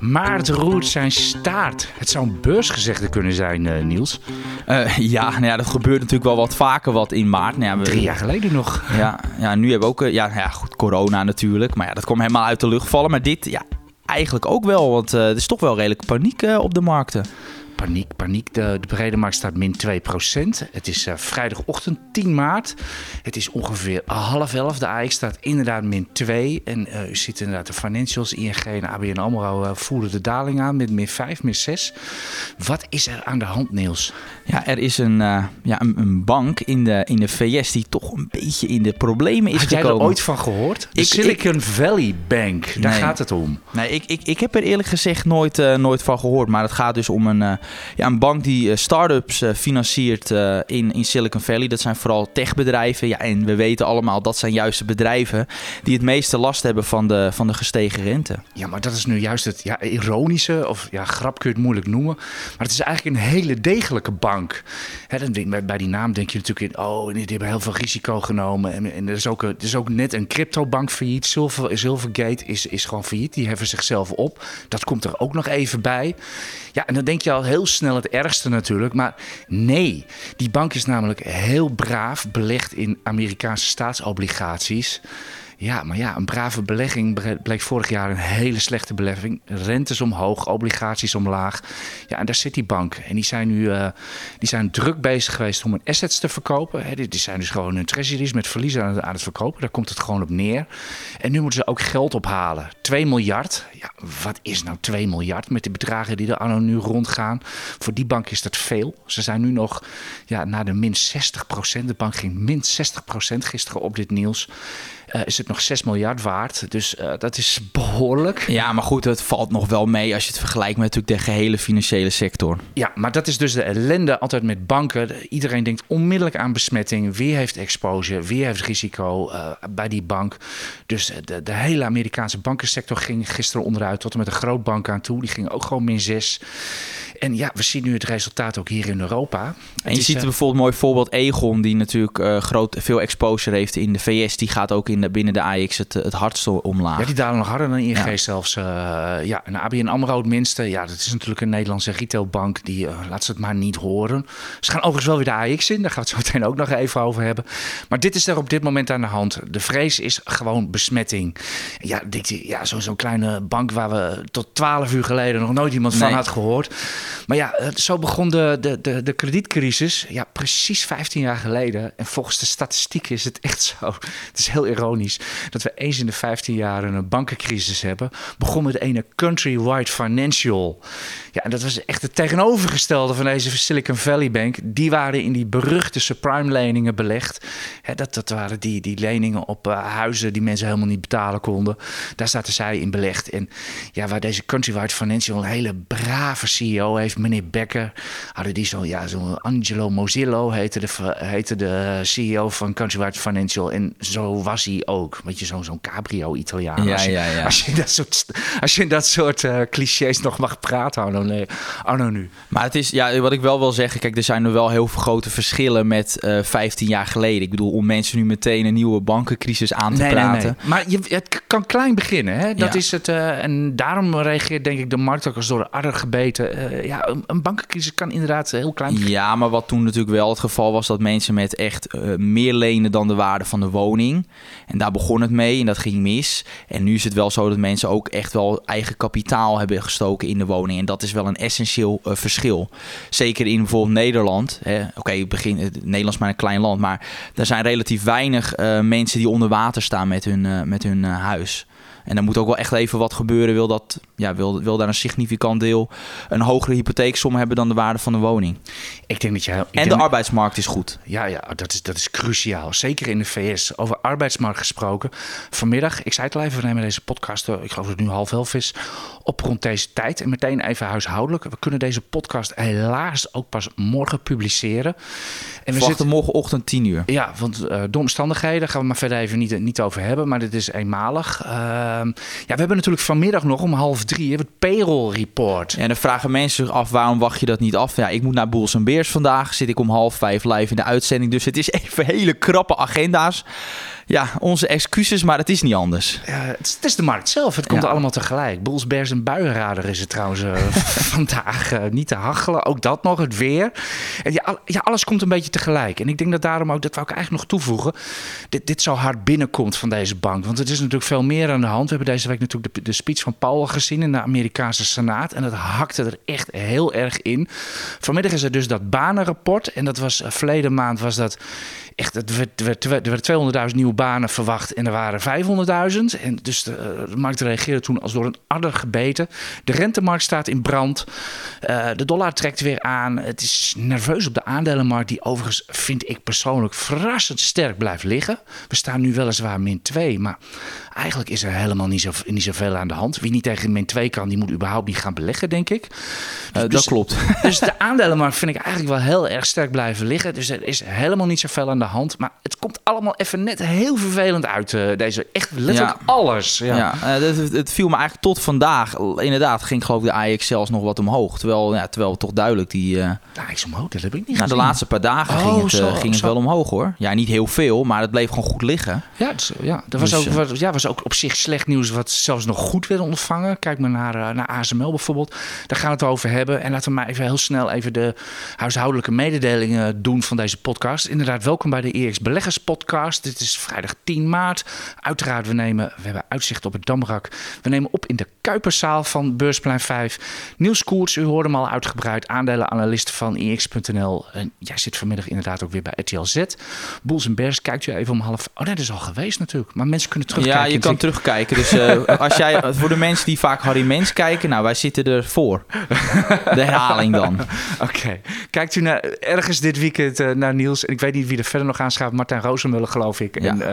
Maart roert zijn staart. Het zou een beursgezegde kunnen zijn, eh, Niels. Uh, ja, nou ja, dat gebeurt natuurlijk wel wat vaker wat in maart. Nou ja, we, Drie jaar geleden nog. Ja, ja nu hebben we ook... Uh, ja, ja, goed, corona natuurlijk. Maar ja, dat kwam helemaal uit de lucht vallen. Maar dit, ja, eigenlijk ook wel. Want er is toch wel redelijk paniek op de markten paniek, paniek. De, de brede markt staat min 2%. Het is uh, vrijdagochtend 10 maart. Het is ongeveer half elf. De AX staat inderdaad min 2. En uh, u ziet inderdaad de financials, ING en ABN AMRO uh, voelen de daling aan met min 5, min 6. Wat is er aan de hand, Niels? Ja, er is een, ja, een, een, bank in de, in de VS die toch een beetje in de problemen is Had gekomen. jij er ooit van gehoord? De ik, Silicon ik, Valley Bank, daar gaat het om. Nee, ik, ik, ik heb er eerlijk gezegd nooit, nooit van gehoord. Maar het gaat dus om een ja, een bank die uh, start-ups uh, financiert uh, in, in Silicon Valley. Dat zijn vooral techbedrijven. Ja, en we weten allemaal dat zijn juist de bedrijven die het meeste last hebben van de, van de gestegen rente. Ja, maar dat is nu juist het ja, ironische, of ja, grap kun je het moeilijk noemen. Maar het is eigenlijk een hele degelijke bank. Hè, dan, bij die naam denk je natuurlijk in, oh, die hebben heel veel risico genomen. En, en er, is ook, er is ook net een cryptobank failliet. Silver, Silvergate is, is gewoon failliet. Die heffen zichzelf op. Dat komt er ook nog even bij. Ja, en dan denk je al heel snel het ergste natuurlijk. Maar nee, die bank is namelijk heel braaf belegd in Amerikaanse staatsobligaties. Ja, maar ja, een brave belegging bleek vorig jaar een hele slechte belegging. Rentes omhoog, obligaties omlaag. Ja, en daar zit die bank. En die zijn nu uh, die zijn druk bezig geweest om hun assets te verkopen. He, die zijn dus gewoon hun treasuries met verliezen aan het, aan het verkopen. Daar komt het gewoon op neer. En nu moeten ze ook geld ophalen. 2 miljard. Ja, wat is nou 2 miljard met de bedragen die er anno nu rondgaan? Voor die bank is dat veel. Ze zijn nu nog ja, naar de min 60 procent. De bank ging min 60 procent gisteren op dit nieuws. Uh, is het nog 6 miljard waard. Dus uh, dat is behoorlijk. Ja, maar goed, het valt nog wel mee als je het vergelijkt met natuurlijk de gehele financiële sector. Ja, maar dat is dus de ellende altijd met banken. Iedereen denkt onmiddellijk aan besmetting. Wie heeft exposure? Wie heeft risico uh, bij die bank? Dus de, de, hele Amerikaanse bankensector ging gisteren onderuit tot en met een grootbank aan toe. Die ging ook gewoon min 6. En ja, we zien nu het resultaat ook hier in Europa. En je ziet er bijvoorbeeld een mooi voorbeeld Egon, die natuurlijk uh, groot, veel exposure heeft in de VS. Die gaat ook in de, binnen de AX het, het hardst omlaag. Ja, die dalen nog harder dan ING ja. zelfs. Uh, ja, en ABN AMRO het minste. Ja, dat is natuurlijk een Nederlandse retailbank. Die uh, laat ze het maar niet horen. Ze gaan overigens wel weer de AX in. Daar gaan we het zo meteen ook nog even over hebben. Maar dit is er op dit moment aan de hand. De vrees is gewoon besmetting. Ja, ja zo'n zo kleine bank waar we tot 12 uur geleden nog nooit iemand van had gehoord. Maar ja, zo begon de, de, de, de kredietcrisis. Ja, precies 15 jaar geleden. En volgens de statistieken is het echt zo. Het is heel ironisch dat we eens in de 15 jaar een bankencrisis hebben. Begon met de ene Countrywide Financial. Ja, en dat was echt het tegenovergestelde van deze Silicon Valley Bank. Die waren in die beruchte subprime leningen belegd. dat, dat waren die, die leningen op uh, huizen die mensen helemaal niet betalen konden. Daar zaten zij in belegd. En ja, waar deze Countrywide Financial een hele brave CEO heeft, meneer Becker, hadden die zo, ja, zo'n Angelo Mozillo heette de, heette de CEO van Countrywide Financial. En zo was hij ook. Weet je, zo'n zo'n cabrio-Italiaan. Ja, als, je, ja, ja. als je dat soort, als je dat soort uh, clichés nog mag praten, Arno, nee, Arno nu. Maar het is, ja, wat ik wel wil zeggen, kijk, er zijn er wel heel veel grote verschillen met uh, 15 jaar geleden. Ik bedoel, om mensen nu meteen een nieuwe bankencrisis aan te nee, praten. Nee, nee. Maar je, het kan klein beginnen, hè? Dat ja. is het. Uh, en daarom reageert denk ik de markt ook als door de adder gebeten. Uh, ja, een, bankencrisis kan inderdaad heel klein. Ja, maar wat toen natuurlijk wel het geval was, dat mensen met echt uh, meer lenen dan de waarde van de woning. En daar begon het mee en dat ging mis. En nu is het wel zo dat mensen ook echt wel eigen kapitaal hebben gestoken in de woning. En dat is wel een essentieel verschil. Zeker in bijvoorbeeld Nederland. Oké, begin Nederland is maar een klein land, maar er zijn relatief weinig mensen die onder water staan met hun, met hun huis. En dan moet ook wel echt even wat gebeuren. Wil, dat, ja, wil, wil daar een significant deel een hogere hypotheeksom hebben dan de waarde van de woning. Ik denk dat je. En denk, de arbeidsmarkt is goed. Ja, ja dat, is, dat is cruciaal. Zeker in de VS. Over arbeidsmarkt gesproken. Vanmiddag, ik zei het al even, we nemen deze podcast, ik geloof dat het nu half elf is, op rond deze tijd. En meteen even huishoudelijk. We kunnen deze podcast helaas ook pas morgen publiceren. En we zitten morgenochtend 10 uur. Ja, want uh, de omstandigheden gaan we maar verder even niet, niet over hebben. Maar dit is eenmalig. Uh, Ehm, ja, we hebben natuurlijk vanmiddag nog om half drie het payroll report. En dan vragen mensen zich af, waarom wacht je dat niet af? Ja, ik moet naar Boels en Beers vandaag. Zit ik om half vijf live in de uitzending. Dus het is even hele krappe agenda's ja, onze excuses, maar het is niet anders. Ja, het, is, de markt zelf. Het komt allemaal tegelijk. Boels, Bears en buienradar is het trouwens uh, vandaag uh, niet te hachelen. Ook dat nog, het weer. En ja, ja, alles komt een beetje tegelijk. En ik denk dat daarom ook, dat wou ik eigenlijk nog toevoegen, dit, dit zo hard binnenkomt van deze bank. Want het is natuurlijk veel meer aan de hand. We hebben deze week natuurlijk de, de speech van Powell gezien in de Amerikaanse Senaat. En dat hakte er echt heel erg in. Vanmiddag is er dus dat banenrapport. En dat was, uh, verleden maand was dat echt, het werd, er werden 200.000 nieuwe banen verwacht en er waren 500.000. En dus de, de, markt reageerde toen als door een adder gebeten. De rentemarkt staat in brand. Uh, de dollar trekt weer aan. Het is nerveus op de aandelenmarkt, die overigens vind ik persoonlijk verrassend sterk blijft liggen. We staan nu weliswaar min 2, maar eigenlijk is er helemaal niet, zo, niet zoveel aan de hand. Wie niet tegen min 2 kan, die moet überhaupt niet gaan beleggen, denk ik. Uh, dat klopt. Dus de aandelenmarkt vind ik eigenlijk wel heel erg sterk blijven liggen. Dus er is helemaal niet zoveel aan de hand. Maar het komt allemaal even net heel vervelend uit. Uh, deze echt letterlijk alles. Ja, ja uh, het, het, viel me eigenlijk tot vandaag. Inderdaad, ging geloof ik de AX zelfs nog wat omhoog. Terwijl, ja, terwijl toch duidelijk die. Uh, de AX omhoog, dat heb ik niet. Nou, de laatste paar dagen oh, ging het, zo, ging het wel omhoog hoor. Ja, niet heel veel, maar het bleef gewoon goed liggen. Ja, ja dat was, dus, ook, ja, was ook op zich slecht nieuws, wat zelfs nog goed werd ontvangen. Kijk maar naar, naar ASML bijvoorbeeld. Daar gaan we het over hebben. En laten we maar even heel snel even de huishoudelijke mededelingen doen van deze podcast. Inderdaad, welkom bij de EX Beleggers Podcast. Dit is vrijdag 10 maart. Uiteraard, we, nemen, we hebben uitzicht op het Damrak. We nemen op in de Kuiperzaal van Beursplein 5. Niels Koerts, u hoorde hem al uitgebreid. Aandelenanalist van EX.nl. En jij zit vanmiddag inderdaad ook weer bij RTL Z. Boels en Bers, kijkt u even om half... Oh nee, dat is al geweest natuurlijk. Maar mensen kunnen terugkijken. Ja, je kan terugkijken. Dus uh, als jij, voor de mensen die vaak Harry Mens kijken... Nou, wij zitten ervoor. De herhaling dan. Oké. Kijkt u naar, ergens dit weekend uh, naar Niels. En ik weet niet wie er verder nog aanschaaft. Martijn Rozenmuller, geloof ik. Ja. En uh,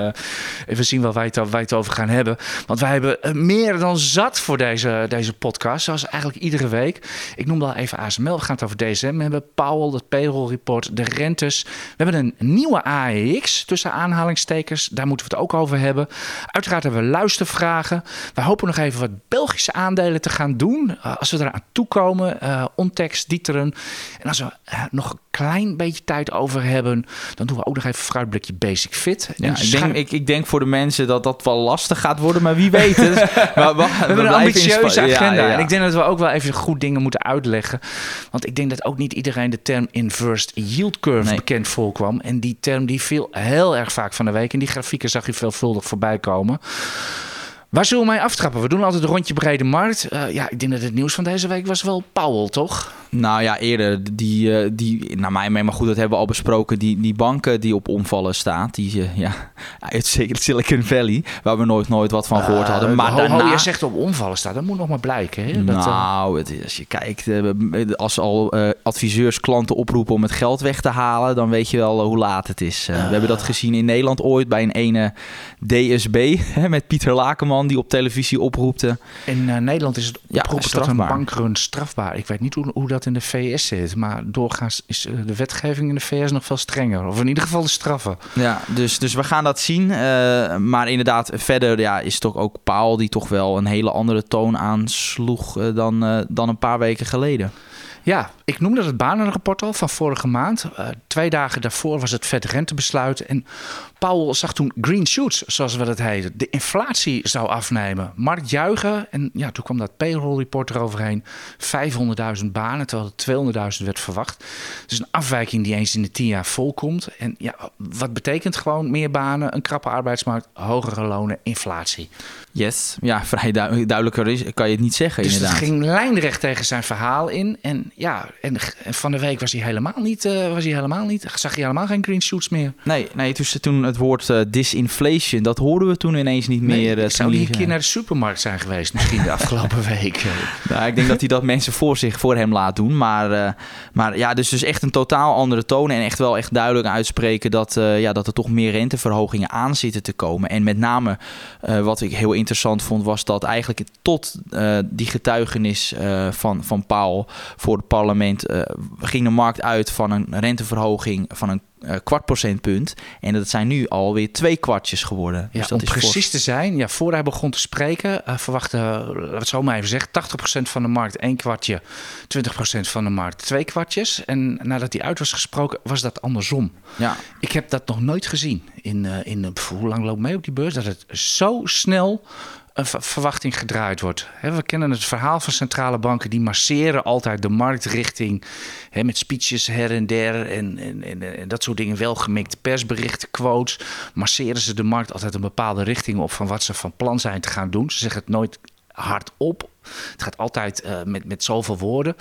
we zien wel waar wij, het, over gaan hebben. Want wij hebben meer dan zat voor deze, deze podcast. Zoals eigenlijk iedere week. Ik noemde al even ASML. We gaan het over DSM hebben. Powell, het payroll report, de rentes. We hebben een nieuwe AEX tussen aanhalingstekens. Daar moeten we het ook over hebben. Uiteraard hebben we luistervragen. We hopen nog even wat Belgische aandelen te gaan doen. Uh, als we eraan toekomen. Uh, Ontex, Dieteren. En als we nog klein beetje tijd over hebben. Dan doen we ook nog even fruitblikje Basic Fit. Ja, ik, denk, ik, ik denk voor de mensen dat dat wel lastig gaat worden. Maar wie weet. Dus, maar, we, we, hebben een ambitieuze agenda. Ja, ja. En ik denk dat we ook wel even goed dingen moeten uitleggen. Want ik denk dat ook niet iedereen de term inversed yield curve nee. bekend voorkwam. En die term die viel heel erg vaak van de week. En die grafieken zag je veelvuldig voorbij komen. Waar zullen we mij aftrappen? We doen altijd een rondje brede markt. Uh, ja, ik denk dat het nieuws van deze week was wel Powell, toch? Nou ja, eerder. Die, uh, die naar mij mee, maar goed, dat hebben we al besproken. Die, die banken die op omvallen staat, die uh, ja, uit Silicon Valley, waar we nooit, nooit wat van gehoord hadden. Maar ho, daarna... ho, zegt op omvallen staat, dat moet nog maar blijken. Hè? Dat, nou, het is, als je kijkt, als al adviseurs klanten oproepen om het geld weg te halen, dan weet je wel hoe laat het is. we hebben dat gezien in Nederland ooit bij een ene DSB met Pieter Lakenman die op televisie oproepte. In Nederland is het oproepen ja, tot een bankrun strafbaar. Ik weet niet hoe, hoe dat in de VS zit, maar doorgaans is uh, de wetgeving in de VS nog veel strenger. Of in ieder geval de straffen. Ja, dus, dus we gaan dat zien. Uh, maar inderdaad, verder ja, is toch ook Paul die toch wel een hele andere toon aansloeg dan, dan een paar weken geleden. Ja, ik noemde het banenrapport al van vorige maand. Uh, twee dagen daarvoor was het vet rentebesluit. En Powell zag toen green shoots, zoals we dat heten. De inflatie zou afnemen. Markt juichen. En ja, toen kwam dat payroll report eroverheen. 500.000 banen, terwijl er 200.000 werd verwacht. Dus een afwijking die eens in de tien jaar volkomt. En ja, wat betekent gewoon meer banen, een krappe arbeidsmarkt, hogere lonen, inflatie. Yes, ja, vrij duidelijker is, kan je het niet zeggen dus inderdaad. Dus ging lijnrecht tegen zijn verhaal in. En ja, en, van de week was hij helemaal niet, uh, was hij helemaal niet, zag je helemaal geen green shoots meer. Nee, nee toen, toen het woord uh, disinflation, dat hoorden we toen ineens niet nee, meer. Uh, ik zou die een keer naar de supermarkt zijn geweest, misschien de afgelopen week. nou, ik denk dat hij dat mensen voor zich, voor hem laat doen. Maar, maar ja, dus, dus echt een totaal andere toon en echt wel echt duidelijk uitspreken dat, ja, dat er toch meer renteverhogingen aan zitten te komen. En met name, wat ik heel interessant vond, was dat eigenlijk tot die getuigenis van, van Paul voor het parlement ging de markt uit van een renteverhoging van een kwart procentpunt. En dat zijn nu alweer twee kwartjes geworden. Ja, dus dat om is precies te zijn, ja, voor hij begon te spreken, uh, verwachtte, laten we het zo maar even zeggen, 80% van de markt één kwartje, 20% van de markt twee kwartjes. En nadat hij uit was gesproken, was dat andersom. Ja. Ik heb dat nog nooit gezien. In, uh, in, hoe lang loopt mee op die beurs? Dat het zo snel een verwachting gedraaid wordt. We kennen het verhaal van centrale banken, die masseren altijd de marktrichting met speeches her en der en, en, en, en, dat soort dingen. Welgemikte persberichten, quotes. Masseren ze de markt altijd een bepaalde richting op van wat ze van plan zijn te gaan doen. Ze zeggen het nooit hardop het gaat altijd uh, met, met zoveel woorden.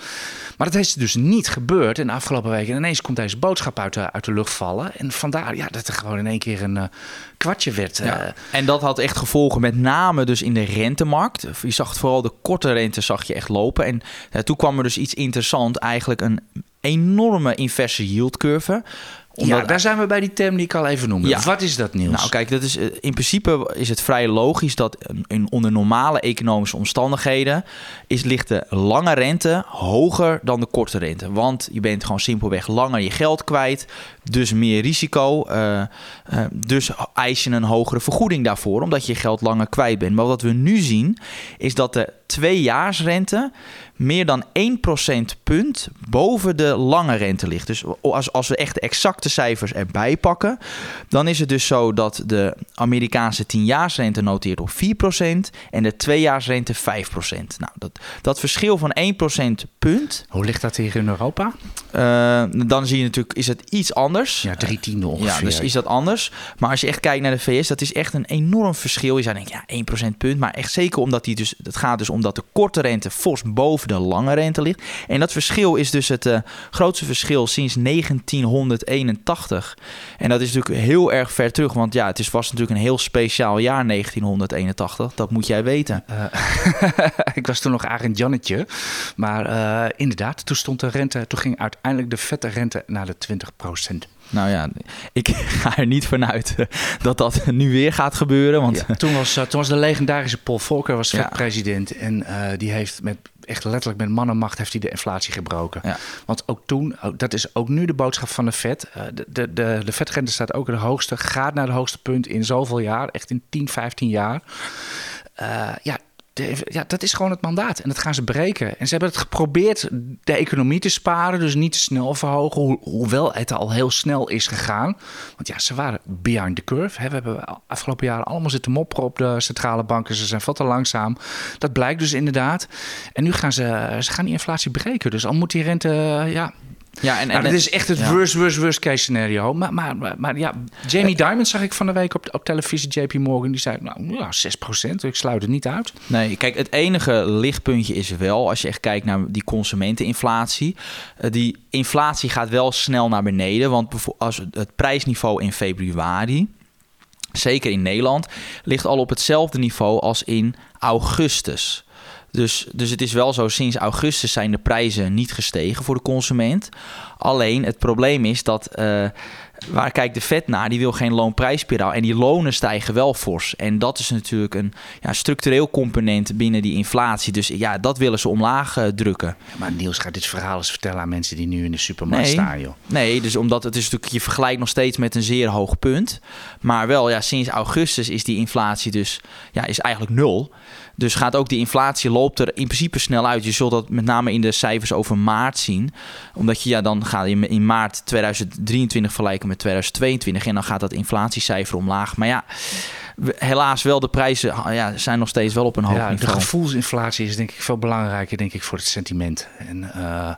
Maar dat is dus niet gebeurd in de afgelopen weken. En ineens komt deze boodschap uit de, uit de lucht vallen. En vandaar ja, dat er gewoon in één keer een uh, kwartje werd. Ja. Uh, en dat had echt gevolgen met name dus in de rentemarkt. Je zag vooral de korte rente zag je echt lopen. En toen kwam er dus iets interessants. Eigenlijk een enorme inverse yield curve ja, daar zijn we bij die term die ik al even noemde. Ja. Wat is dat, Niels? Nou, kijk, dat is, eh, in principe is het vrij logisch dat in, onder normale economische omstandigheden is, ligt de lange rente hoger dan de korte rente. Want je bent gewoon simpelweg langer je geld kwijt, dus meer risico. Uh, uh, dus eis je een hogere vergoeding daarvoor, omdat je je geld langer kwijt bent. Maar wat we nu zien, is dat de tweejaarsrente meer dan 1% punt boven de lange rente ligt. Dus als, als we echt de exacte cijfers erbij pakken, dan is het dus zo dat de Amerikaanse 10-jaarsrente noteert op 4% en de tweejaarsrente 5%. Nou, dat, dat verschil van 1% punt. Hoe ligt dat hier in Europa? Uh, dan zie je natuurlijk, is het iets anders. Ja, drie tiende ongeveer. Ja, dus is dat anders. Maar als je echt kijkt naar de VS, dat is echt een enorm verschil. Je zou denken, ja, 1% punt. Maar echt zeker omdat die dus, het gaat dus omdat de korte rente fors boven de lange rente ligt. En dat verschil is dus het uh, grootste verschil sinds 1981. En dat is natuurlijk heel erg ver terug. Want ja, het is, was natuurlijk een heel speciaal jaar 1981. Dat moet jij weten. Uh, ik was toen nog eigenlijk Jannetje. Maar uh, inderdaad, toen stond de rente, toen ging uiteindelijk de vette rente naar de 20 procent. Nou ja, ik ga er niet vanuit dat dat nu weer gaat gebeuren. Want... Ja, toen, was, toen was de legendarische Paul Volcker was ja. president. En uh, die heeft met, echt letterlijk met mannenmacht heeft hij de inflatie gebroken. Ja. Want ook toen, dat is ook nu de boodschap van de Fed. Uh, de, de, de, de staat ook de hoogste, gaat naar het hoogste punt in zoveel jaar. Echt in 10, 15 jaar. Uh, ja, ja, dat is gewoon het mandaat. En dat gaan ze breken. En ze hebben het geprobeerd de economie te sparen. Dus niet te snel verhogen. hoewel het al heel snel is gegaan. Want ja, ze waren behind the curve. Hè. We hebben afgelopen jaren allemaal zitten mopperen op de centrale banken. Ze zijn veel te langzaam. Dat blijkt dus inderdaad. En nu gaan ze, ze gaan die inflatie breken. Dus al moet die rente ja, ja, en, nou, en, is echt het ja. worst, worst, worst case scenario. Maar, maar, maar, maar ja, Jamie uh, Dimon zag ik van de week op, op televisie, JP Morgan, die zei, nou ja, 6%, ik sluit het niet uit. Nee, kijk, het enige lichtpuntje is wel, als je echt kijkt naar die consumenteninflatie, uh, die inflatie gaat wel snel naar beneden, want als het prijsniveau in februari, zeker in Nederland, ligt al op hetzelfde niveau als in augustus. Dus, dus het is wel zo, sinds augustus zijn de prijzen niet gestegen voor de consument. Alleen het probleem is dat, uh, waar kijkt de vet naar? Die wil geen loonprijsspiraal. En die lonen stijgen wel fors. En dat is natuurlijk een ja, structureel component binnen die inflatie. Dus ja, dat willen ze omlaag uh, drukken. maar Niels gaat dit verhaal eens vertellen aan mensen die nu in de supermarkt nee, staan, joh. Nee, dus omdat het is natuurlijk, je vergelijkt nog steeds met een zeer hoog punt. Maar wel, ja, sinds augustus is die inflatie dus, ja, is eigenlijk nul. Dus gaat ook die inflatie loopt er in principe snel uit. Je zult dat met name in de cijfers over maart zien. Omdat je ja, dan gaat je in maart 2023 vergelijken met 2022. En dan gaat dat inflatiecijfer omlaag. Maar ja, helaas wel de prijzen ja, zijn nog steeds wel op een hoog ja, niveau. De gevoelsinflatie is denk ik veel belangrijker denk ik, voor het sentiment. En uh,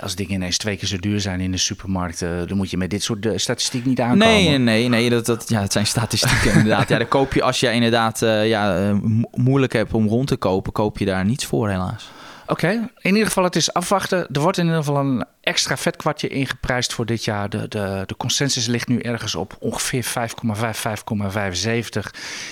als dingen ineens twee keer zo duur zijn in de supermarkt, uh, dan moet je met dit soort uh, statistiek niet aankomen. Nee, nee, nee. Dat, dat, ja, het zijn statistieken inderdaad. Ja, dan koop je als je inderdaad uh, ja, moeilijk hebt om rond te kopen, koop je daar niets voor helaas. Oké, in ieder geval het is afwachten. Er wordt in ieder geval een extra vetkwartje ingeprijsd voor dit jaar. De, de, de consensus ligt nu ergens op ongeveer 5,5, 5,75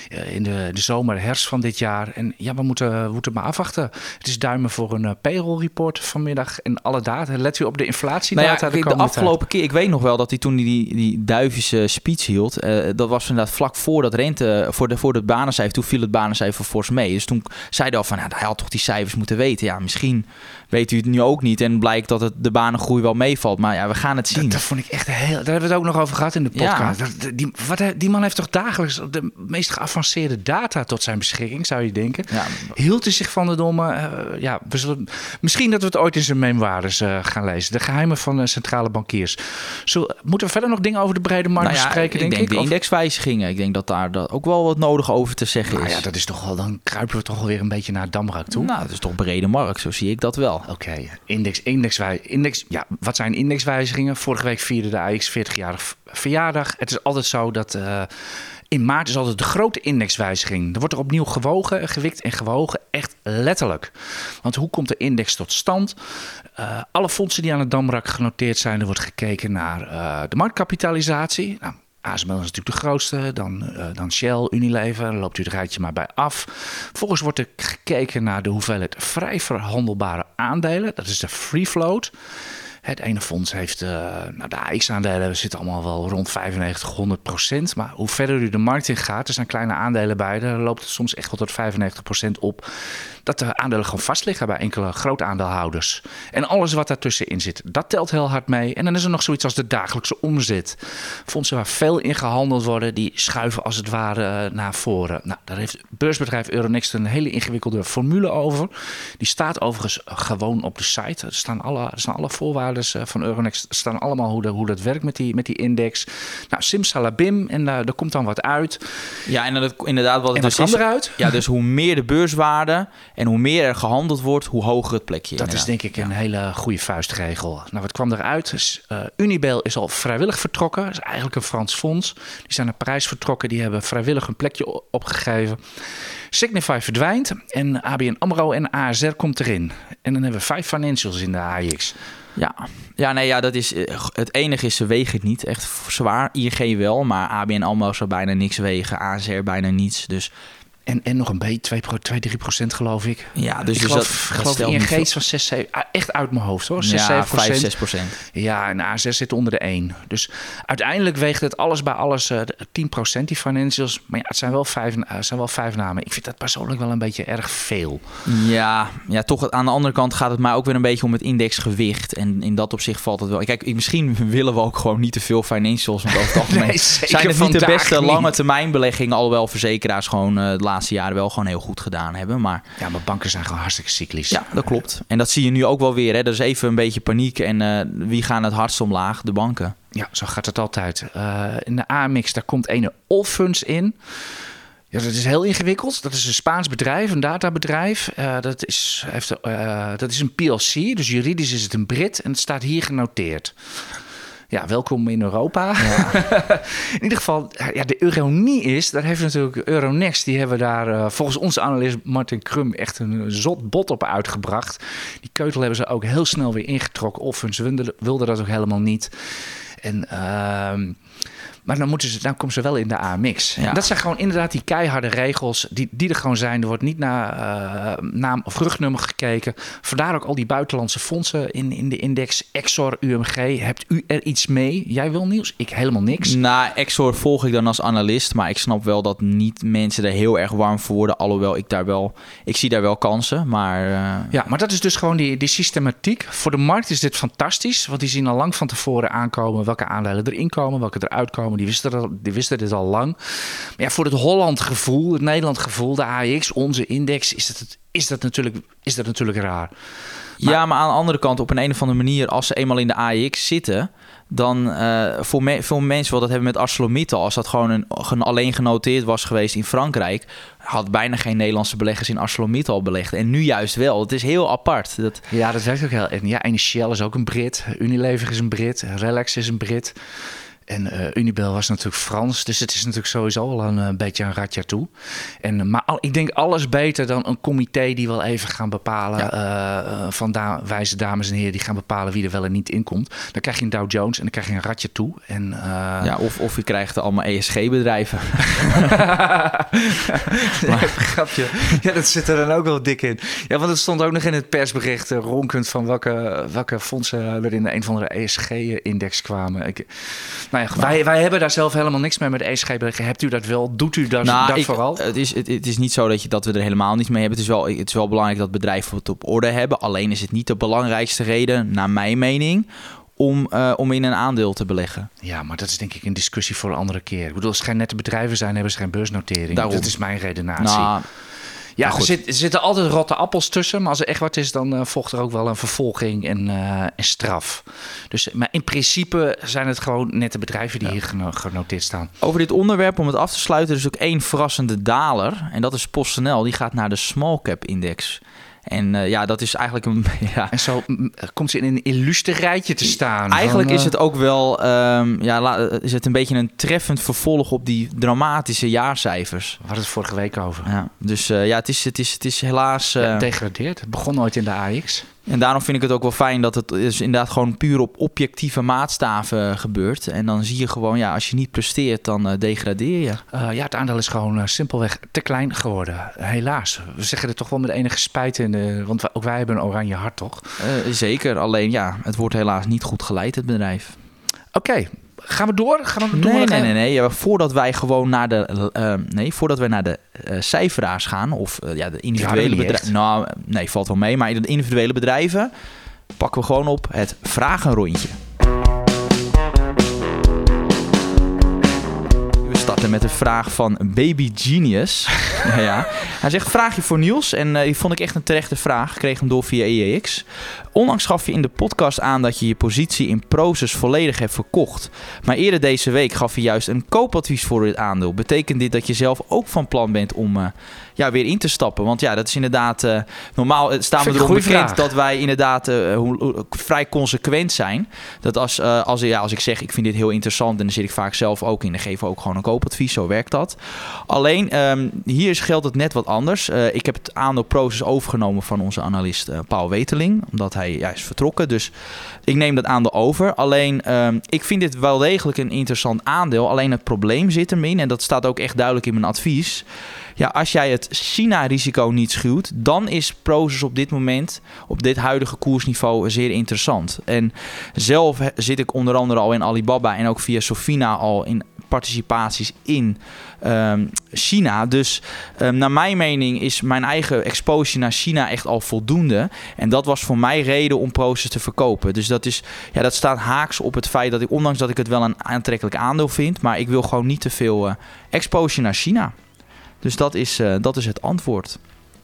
uh, in de, de zomer, herfst van dit jaar. En ja, we moeten, we moeten maar afwachten. Het is duimen voor een uh, payroll report vanmiddag en alle data. Let u op de inflatie. Nou ja, de, de afgelopen keer, ik weet nog wel dat hij toen die, die duivische speech hield. Uh, dat was inderdaad vlak voor dat rente, voor de, voor de banencijfer. Toen viel het banencijfer fors mee. Dus toen zei hij al van, nou, hij had toch die cijfers moeten weten. Ja, misschien weet u het nu ook niet en blijkt dat het de banengroei wel meevalt. Maar ja, we gaan het zien. Dat, dat vond ik echt heel. Daar hebben we het ook nog over gehad in de podcast. Ja. Dat- die, wat, die man heeft toch dagelijks de meest geavanceerde data tot zijn beschikking, zou je denken. Ja. Hield hij zich van de domme. eh, ja, we zullen, misschien dat we het ooit in zijn memoires eh, gaan lezen. De geheimen van eh, centrale bankiers. Zullen, moeten we verder nog dingen over de brede markt Nou ja, bespreken, denk, ik? de indexwijzigingen. Ik denk dat daar dat ook wel wat nodig over te zeggen Nou is. ja, dat is toch wel. Dan kruipen we toch alweer een beetje naar Damrak toe. Nou, dat is toch brede markt, zo zie ik dat wel. Oké, index, indexwij, index, ja, wat zijn indexwijzigingen? Vorige week vierde de AX 40-jarig verjaardag. Het is altijd zo dat eh, in maart is altijd de grote indexwijziging. Er wordt er opnieuw gewogen, gewikt en gewogen, echt letterlijk. Want hoe komt de index tot stand? Eh, alle fondsen die aan het Damrak genoteerd zijn, er wordt gekeken naar eh, de marktkapitalisatie. Nou, ASML is natuurlijk de grootste, dan, eh, dan Shell, Unilever, dan loopt u het rijtje maar bij af. Vervolgens wordt er gekeken naar de hoeveelheid vrij verhandelbare aandelen. Dat is de free float. Het ene fonds heeft, eh, nou de AX-aandelen zitten allemaal wel rond 95, 100 procent. Maar hoe verder u de markt in gaat, er zijn kleine aandelen bij, daar loopt het soms echt wel tot 95 procent op. Dat de aandelen gewoon vast liggen bij enkele groot aandeelhouders. En alles wat daartussenin zit, dat telt heel hard mee. En dan is er nog zoiets als de dagelijkse omzet. Fondsen waar veel in gehandeld worden, die schuiven als het ware eh, naar voren. Nou, daar heeft beursbedrijf Euronext een hele ingewikkelde formule over. Die staat overigens gewoon op de site. Er staan alle, er staan alle voorwaarden eh, van Euronext, er staan allemaal hoe, de, hoe dat werkt met die, met die index. Nou, simsalabim, en eh, er komt dan wat uit. Ja, en dat, inderdaad, wat En het wat dus is. eruit? Ja, dus hoe meer de beurswaarde en hoe meer er gehandeld wordt, hoe hoger het plekje. Dat is denk ik een hele goede vuistregel. Nou, wat kwam eruit? Dus, Unibail is al vrijwillig vertrokken. Dat is eigenlijk een Frans fonds. Die zijn naar Parijs vertrokken. Die hebben vrijwillig een plekje opgegeven. Signify verdwijnt. En ABN AMRO en ASR komt erin. En dan hebben we vijf financials in de AX. Ja, ja, nee, ja, dat is, eh, het enige is, ze wegen het niet echt zwaar. ING wel, maar ABN AMRO zou bijna niks wegen. ASR bijna niets. Dus En, en nog een beetje, 2, 2 3 procent geloof ik. ja, dus, ik dus geloof, dat, dat geloof stelt ING van 6, 7, ah, echt uit mijn hoofd hoor. 6, ja, 7 5, procent. 6 procent. Ja, en A6 zit onder de 1. Dus uiteindelijk weegt het alles bij alles eh, de 10% die financials. Maar ja, het zijn wel, vijf, eh, het zijn wel vijf namen. Ik vind dat persoonlijk wel een beetje erg veel. Ja, ja, toch aan de andere kant gaat het mij ook weer een beetje om het indexgewicht. En in dat opzicht valt het wel. Kijk, ik- misschien willen we ook gewoon niet te veel financials. Want over het algemeen Nee, zijn het niet de beste niet. lange termijn beleggingen. Alhoewel verzekeraars gewoon eh, de laatste jaren wel gewoon heel goed gedaan hebben. Maar Ja, maar banken zijn gewoon hartstikke cyclisch. ja, dat klopt. En dat zie je nu ook wel weer. Hè. Er is even een beetje paniek. En eh, wie gaan het hardst omlaag? De banken. Ja, zo gaat het altijd. Eh, in de AMX, daar komt ene Allfunds in. Ja, dat is heel ingewikkeld. Dat is een Spaans bedrijf, een databedrijf. Eh, dat, is, heeft, dat is een PLC, dus juridisch is het een Brit en het staat hier genoteerd. Ja, welkom in Europa. in ieder geval, ja, de ironie is, daar heeft natuurlijk Euronext, die hebben daar eh, volgens onze analist Martin Krum echt een zot bot op uitgebracht. Die keutel hebben ze ook heel snel weer ingetrokken. Offens wilde, wilde dat ook helemaal niet. En, ehm, maar dan, moeten ze, dan komen ze wel in de AMX. Ja. Dat zijn gewoon inderdaad die keiharde regels die, die er gewoon zijn. Er wordt niet naar eh, naam of rugnummer gekeken. Vandaar ook al die buitenlandse fondsen in, in de index. Exor, UMG. Hebt u er iets mee? Jij wil nieuws? Ik helemaal niks. Nou, Exor volg ik dan als analist. Maar ik snap wel dat niet mensen er heel erg warm voor worden. Alhoewel ik daar wel... Ik zie daar wel kansen. Maar eh, Ja, maar dat is dus gewoon die, die systematiek. Voor de markt is dit fantastisch. Want die zien al lang van tevoren aankomen welke aandelen erin komen, welke eruit komen. Die wisten, dat, die wisten dit al lang. Maar ja, voor het Holland gevoel, het Nederland gevoel, de AX, onze index, is dat, is dat, natuurlijk, is dat natuurlijk raar. Ja, maar aan de andere kant, op een, een of andere manier, als ze eenmaal in de AEX zitten, dan eh, voor me, veel mensen wel dat hebben met ArcelorMittal, als dat gewoon een, gen- alleen genoteerd was geweest in Frankrijk, had bijna geen Nederlandse beleggers in ArcelorMittal belegd. En nu juist wel. Het is heel apart. Dat, Ja, dat werkt ook heel erg. Ja, en Shell is ook een Brit. Unilever is een Brit. Relax is een Brit. En eh Unibail was natuurlijk Frans. Dus het is natuurlijk sowieso al een, eh, beetje een ratje toe. En, maar al, ik denk alles beter dan een comité die wel even gaan bepalen. Ja. eh, eh, van da wijze dames en heren die gaan bepalen wie er wel en niet in komt. Dan krijg je een Dow Jones en dan krijg je een ratje toe. En, eh, ja, of, of je krijgt allemaal ESG-bedrijven. maar, grapje. Ja, dat zit er dan ook wel dik in. Ja, want het stond ook nog in het persbericht eh, ronkend van welke, welke fondsen er in een van de ESG-index kwamen. Ik, Nou ja, wij, wij hebben daar zelf helemaal niks mee met e-schepen. Hebt u dat wel? Doet u dat, Nou, dat ik- vooral? Het is, het, het is niet zo dat, je, dat we er helemaal niets mee hebben. Het is wel, het is wel belangrijk dat bedrijven het op orde hebben. Alleen is het niet de belangrijkste reden, naar mijn mening, om, eh, om in een aandeel te beleggen. Ja, maar dat is denk ik een discussie voor een andere keer. Ik bedoel, als het geen nette bedrijven zijn, hebben ze geen beursnotering. Daarom. Dat is mijn redenatie. Nou, ja, er, zit- er zitten altijd rotte appels tussen. Maar als er echt wat is, dan eh, volgt er ook wel een vervolging en, eh, en straf. Dus, maar in principe zijn het gewoon nette bedrijven die hier geno- genoteerd staan. over dit onderwerp, om het af te sluiten, er is ook één verrassende daler. En dat is PostNL. Die gaat naar de small cap index. En eh, ja, dat is eigenlijk een... Ja, En zo mm, komt ze in een illustre rijtje te staan. Eigenlijk van, is eh, het ook wel ehm, ja, la- is het een beetje een treffend vervolg op die dramatische jaarcijfers. We hadden het vorige week over. Ja, dus eh, ja, het is, het is, het is helaas. eh, Het degradeert. Het begon nooit in de AX. En daarom vind ik het ook wel fijn dat het dus inderdaad gewoon puur op objectieve maatstaven gebeurt. En dan zie je gewoon, ja, als je niet presteert, dan eh, degradeer je. Eh, ja, het aandeel is gewoon eh, simpelweg te klein geworden. Helaas. We zeggen het toch wel met enige spijt. In de, want ook wij hebben een oranje hart, toch? Zeker, alleen ja, het wordt helaas niet goed geleid, het bedrijf. Oké, gaan we door? Gaan we Nee, nee, nee, nee. Ja, voordat wij gewoon naar de, eh, nee, voordat wij naar de eh, cijferaars gaan, of eh, ja, de individuele bedrijven. Nou, nee, valt wel mee. Maar in de individuele bedrijven pakken we gewoon op het vragenrondje. We met een vraag van Baby Genius. ja, ja. Hij zegt: Vraagje voor Niels. En eh, die vond ik echt een terechte vraag. Ik kreeg hem door via EEX. Onlangs gaf je in de podcast aan dat je je positie in Proces volledig hebt verkocht. Maar eerder deze week gaf je juist een koopadvies voor dit aandeel. Betekent dit dat je zelf ook van plan bent om eh, ja, weer in te stappen? Want ja, dat is inderdaad. eh, normaal eh, staan we erom bekend vraag. dat wij inderdaad eh, hoe- hoe- vrij consequent zijn. Dat als, als, ja, als ik zeg ik vind dit heel interessant, en dan zit ik vaak zelf ook in. Dan geven we ook gewoon een koopadvies. Zo werkt dat. Alleen ehm, hier geldt het net wat anders. Ik heb het aandeel Proces overgenomen van onze analist Paul Weteling. Omdat hij ja, is vertrokken. Dus ik neem dat aandeel over. Alleen ehm, ik vind dit wel degelijk een interessant aandeel. Alleen het probleem zit hem in. En dat staat ook echt duidelijk in mijn advies. Ja, als jij het China-risico niet schuwt, dan is Proces op dit moment, op dit huidige koersniveau, zeer interessant. En zelf zit ik onder andere al in Alibaba en ook via Sofina al in participaties in ehm, China. Dus ehm, naar mijn mening is mijn eigen exposure naar China echt al voldoende. En dat was voor mij reden om Proces te verkopen. Dus dat, is, ja, dat staat haaks op het feit dat ik, ondanks dat ik het wel een aantrekkelijk aandeel vind, maar ik wil gewoon niet te veel eh, exposure naar China. Dus dat is, eh, dat is het antwoord.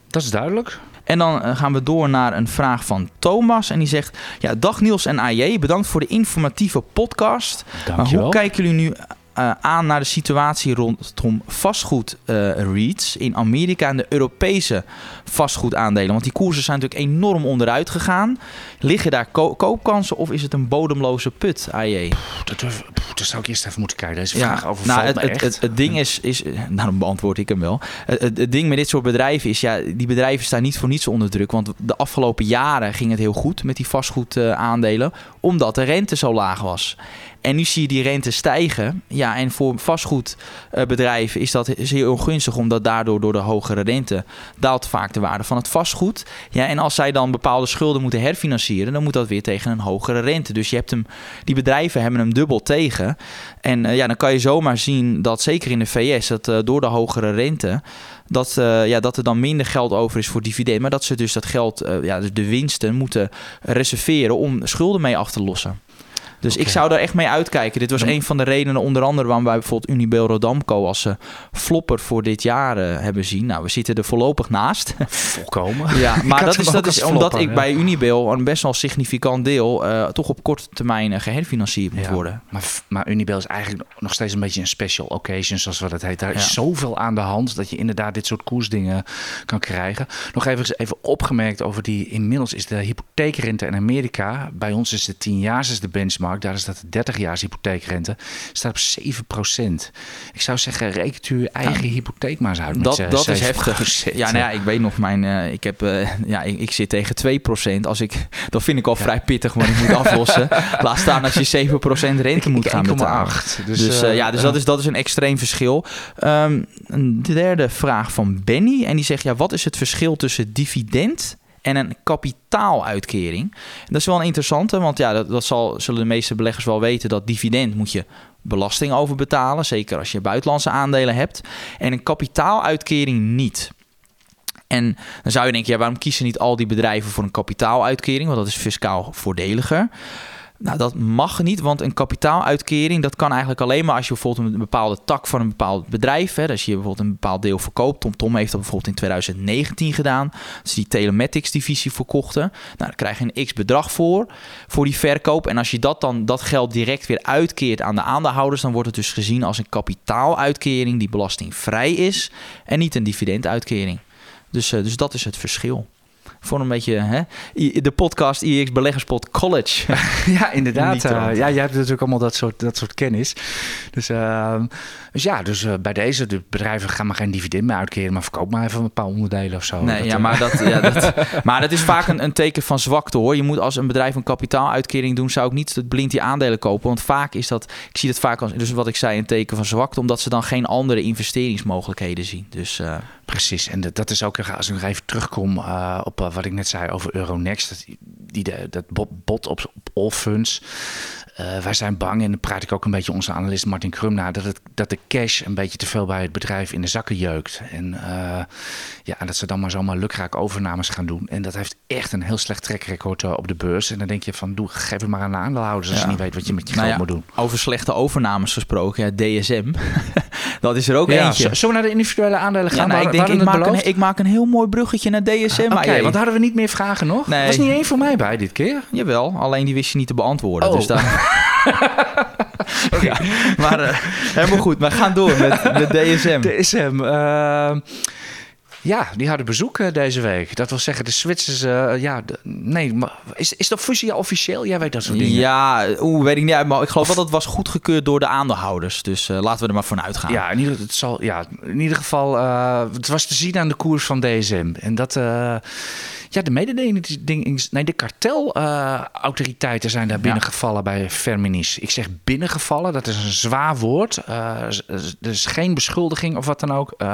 Dat is duidelijk. En dan eh, gaan we door naar een vraag van Thomas. En die zegt: ja, Dag Niels en AJ, bedankt voor de informatieve podcast. Maar Dankjewel. hoe kijken jullie nu eh, aan naar de situatie rondom vastgoed eh REITs in Amerika en de Europese vastgoedaandelen? Want die koersen zijn natuurlijk enorm onderuit gegaan. Liggen daar ko- koopkansen of is het een bodemloze put, AJ? Dat, durf- pff, dat zou ik eerst even moeten kijken. Deze Ja, vraag over nou, het, het, het, het ding is, is, nou dan beantwoord ik hem wel. Het ding met dit soort bedrijven is, ja, die bedrijven staan niet voor niets onder druk. Want de afgelopen jaren ging het heel goed met die vastgoedaandelen, omdat de rente zo laag was. En nu zie je die rente stijgen. Ja, en voor vastgoedbedrijven is dat zeer ongunstig, omdat daardoor door de hogere rente daalt vaak de waarde van het vastgoed. Ja, en als zij dan bepaalde schulden moeten herfinancieren, dan moet dat weer tegen een hogere rente. Dus je hebt hem, die bedrijven hebben hem dubbel tegen. En eh, ja, dan kan je zomaar zien dat zeker in de VS, dat eh, door de hogere rente, dat, eh, ja, dat er dan minder geld over is voor dividend. Maar dat ze dus dat geld, ja, dus de winsten moeten reserveren om schulden mee af te lossen. Dus ik zou daar echt mee uitkijken. Dit was een van de redenen, onder andere waarom wij bijvoorbeeld Unibail Rodamco als eh, flopper voor dit jaar eh, hebben zien. Nou, we zitten er voorlopig naast. Volkomen. Ja, maar dat is, dat is omdat ik ja. bij Unibail een best wel significant deel eh, toch op korte termijn eh, geherfinancierd moet Ja. worden. Maar, maar Unibail is eigenlijk nog steeds een beetje een special occasion, zoals wat het heet. Daar is zoveel aan de hand dat je inderdaad dit soort koersdingen kan krijgen. Nog even, even opgemerkt over die, inmiddels is de hypotheekrente in Amerika, bij ons is de 10 jaar is de benchmark, daar is dat de 30 jaar hypotheekrente, staat op 7% Ik zou zeggen, rekent u uw eigen hypotheek maar eens uit Dat, dat is 7%. heftig. Ja, nou ja, ik weet nog, mijn, eh, ik, heb, eh, ja, ik, ik zit tegen 2%. Als ik, dat vind ik al vrij pittig, maar ik moet aflossen. Laat staan als je 7% rente moet gaan betalen. 1,8. Dus, Dus, eh, ja, dus dat, is, dat is een extreem verschil. Ehm, een derde vraag van Benny. En die zegt, ja, wat is het verschil tussen dividend en een kapitaaluitkering. Dat is wel een interessante, want ja, dat, dat zal, zullen de meeste beleggers wel weten dat dividend moet je belasting over betalen, zeker als je buitenlandse aandelen hebt, en een kapitaaluitkering niet. En dan zou je denken, ja, waarom kiezen niet al die bedrijven voor een kapitaaluitkering? Want dat is fiscaal voordeliger. Nou, dat mag niet, want een kapitaaluitkering dat kan eigenlijk alleen maar als je bijvoorbeeld een bepaalde tak van een bepaald bedrijf, hè, als je bijvoorbeeld een bepaald deel verkoopt. Tom heeft dat bijvoorbeeld in 2019 gedaan. Ze die telematics divisie verkochten. Nou, daar krijg je een x bedrag voor, voor die verkoop. En als je dat dan dat geld direct weer uitkeert aan de aandeelhouders, dan wordt het dus gezien als een kapitaaluitkering die belastingvrij is en niet een dividenduitkering. Dus, uh, dus dat is het verschil voor een beetje hè, de podcast IX Beleggerspot College. ja, inderdaad. Uh, ja, jij hebt natuurlijk allemaal dat soort, dat soort kennis. Dus, uh, dus ja, dus uh, bij deze, de bedrijven gaan maar geen dividend meer uitkeren, maar verkoop maar even een paar onderdelen of zo. Nee, ja, maar, dat, ja, dat, maar dat is vaak een, een teken van zwakte hoor. Je moet als een bedrijf een kapitaaluitkering doen, zou ik niet het blind die aandelen kopen. Want vaak is dat, ik zie dat vaak als, dus wat ik zei, een teken van zwakte, omdat ze dan geen andere investeringsmogelijkheden zien. Dus, Precies, en dat, dat is ook, als ik nog even terugkom op wat ik net zei over Euronext, dat, die, dat bot op, op all funds. Wij zijn bang, en dan praat ik ook een beetje onze analist Martin Krum na, dat, het, dat de cash een beetje te veel bij het bedrijf in de zakken jeukt. En uh, ja, dat ze dan maar zomaar lukraak overnames gaan doen. En dat heeft echt een heel slecht trackrecord uh, op de beurs. En dan denk je van, doe, geef het maar aan de aandeelhouders als ja. je niet weet wat je met je nou geld ja, moet doen. Over slechte overnames gesproken, ja, DSM. dat is er ook ja, eentje. Zullen we naar de individuele aandelen gaan? nou, ik, denk, ik, maak een, ik maak een heel mooi bruggetje naar DSM. Oké, okay, want hadden we niet meer vragen nog? Nee. Er was niet één voor mij bij dit keer. Jawel, alleen die wist je niet te beantwoorden. Oh. Dus daar... okay. maar uh, helemaal goed. Maar gaan door met, met DSM. DSM. Uh, ja, die hadden bezoek uh, deze week. Dat wil zeggen, de Zwitsers. Uh, ja, de, nee, maar is, is dat fusie officieel? Jij weet dat soort dingen. Ja, oe, weet ik niet. Maar ik geloof wel dat het was goedgekeurd door de aandeelhouders. Dus uh, laten we er maar vanuit gaan. Ja, in ieder, het zal, ja, in ieder geval. het was te zien aan de koers van DSM. En dat. Ja, de mededingings... Nee, de kartelautoriteiten uh, zijn daar binnengevallen ja. bij Ferminis. Ik zeg binnengevallen, dat is een zwaar woord. Uh, er is geen beschuldiging of wat dan ook. Uh,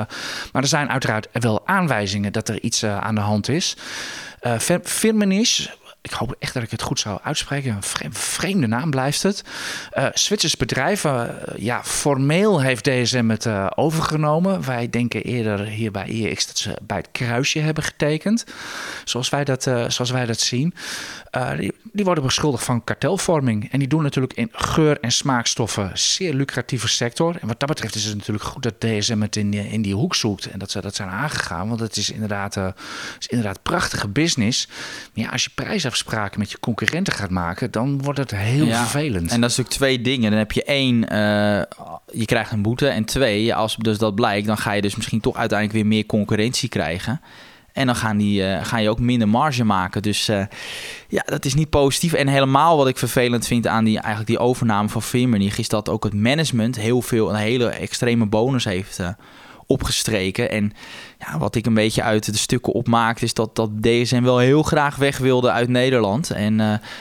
maar er zijn uiteraard wel aanwijzingen dat er iets aan de hand is. Firmenich ik hoop echt dat ik het goed zou uitspreken. Een vreemde, naam blijft het. Uh, bedrijf, uh, ja, formeel heeft DSM het uh, overgenomen. Wij denken eerder hier bij IEX dat ze bij het kruisje hebben getekend. Zoals wij dat, zoals wij dat zien. Die, die, worden beschuldigd van kartelvorming. En die doen natuurlijk in geur- en smaakstoffen zeer lucratieve sector. En wat dat betreft is het natuurlijk goed dat DSM het in, in die hoek zoekt. En dat ze dat zijn aangegaan. Want het is inderdaad, is inderdaad prachtige business. Maar ja, als je prijs afspraken met je concurrenten gaat maken, dan wordt het heel ja, vervelend. En dat is natuurlijk twee dingen. Dan heb je één, uh, je krijgt een boete. En twee, als dus dat blijkt, dan ga je dus misschien toch uiteindelijk weer meer concurrentie krijgen. En dan gaan, die, uh, ga je ook minder marge maken. Dus uh, ja, dat is niet positief. En helemaal wat ik vervelend vind aan die, eigenlijk die overname van Firmenich... is dat ook het management heel veel, een hele extreme bonus heeft uh, opgestreken. En ja, wat ik een beetje uit de stukken opmaak, is dat, dat DSM wel heel graag weg wilde uit Nederland. En,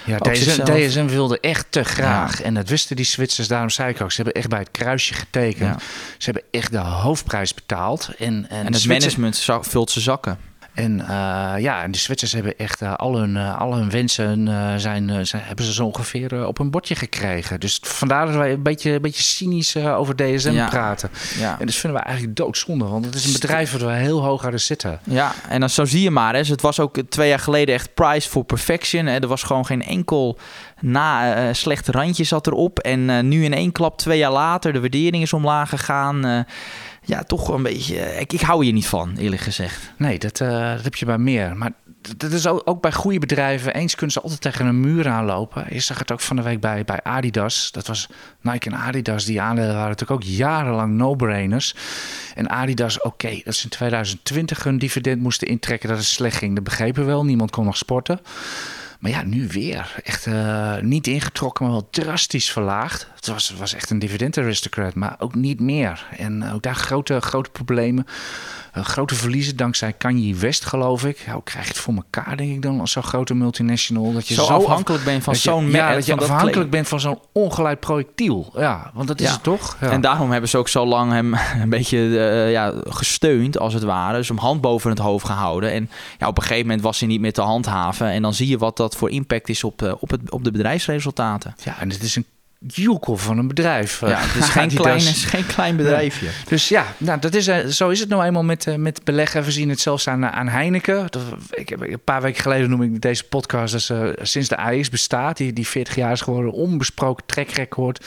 ja, DSM, zichzelf... DSM wilde echt te graag. Ja. En dat wisten die Zwitsers, daarom zei ik ook. Ze hebben echt bij het kruisje getekend. Ja. Ze hebben echt de hoofdprijs betaald. En, en, en het Zwitser... management vult ze zakken. En uh, ja, en de Zwitsers hebben echt uh, al, hun, al hun wensen zijn, zijn, hebben ze zo ongeveer op een bordje gekregen. Dus vandaar dat wij een beetje, een beetje cynisch over DSM ja. praten. Ja. En dat vinden we eigenlijk doodzonde, want het is een bedrijf waar we heel hoog hadden zitten. Ja, en dan zo zie je maar. Hè. Dus het was ook twee jaar geleden echt price for perfection. Hè. Er was gewoon geen enkel na slecht randje zat erop. En nu in één klap, twee jaar later, de waardering is omlaag gegaan ja, toch een beetje. Ik, ik hou hier niet van, eerlijk gezegd. Nee, dat, uh, dat heb je bij meer. Maar dat is ook, ook bij goede bedrijven. Eens kunnen ze altijd tegen een muur aanlopen. Je zag het ook van de week bij, bij Adidas. Dat was Nike en Adidas. Die aandelen waren natuurlijk ook jarenlang no-brainers. En Adidas, oké, dat ze in 2020 hun dividend moesten intrekken. Dat het slecht ging. Dat begrepen we wel. Niemand kon nog sporten. Maar ja, nu weer. Echt uh, niet ingetrokken, maar wel drastisch verlaagd. Het was, was echt een dividend aristocrat, maar ook niet meer. En ook daar grote, grote problemen. Uh, grote verliezen dankzij Kanye West, geloof ik. Ja, hoe krijg je het voor elkaar, denk ik dan, als zo'n grote multinational? Dat je zo, zo afhankelijk bent van zo'n ja, dat je afhankelijk bent van zo'n ongeleid projectiel. Ja, want dat is het toch? Ja. En daarom hebben ze ook zo lang hem een beetje uh, ja, gesteund, als het ware. Dus hem hand boven het hoofd gehouden. En ja, op een gegeven moment was hij niet meer te handhaven. En dan zie je wat dat voor impact is op, uh, op, het, op de bedrijfsresultaten. Ja, en het is een joekel van een bedrijf. Ja, het is geen, klein, is geen klein bedrijfje. Dus ja, nou, dat is, uh, zo is het nou eenmaal met, uh, met beleggen. We zien het zelfs aan, aan Heineken. Dat, ik heb, een paar weken geleden noem ik deze podcast uh, sinds de AIS bestaat. Die, die 40 jaar is geworden, onbesproken trekrecord.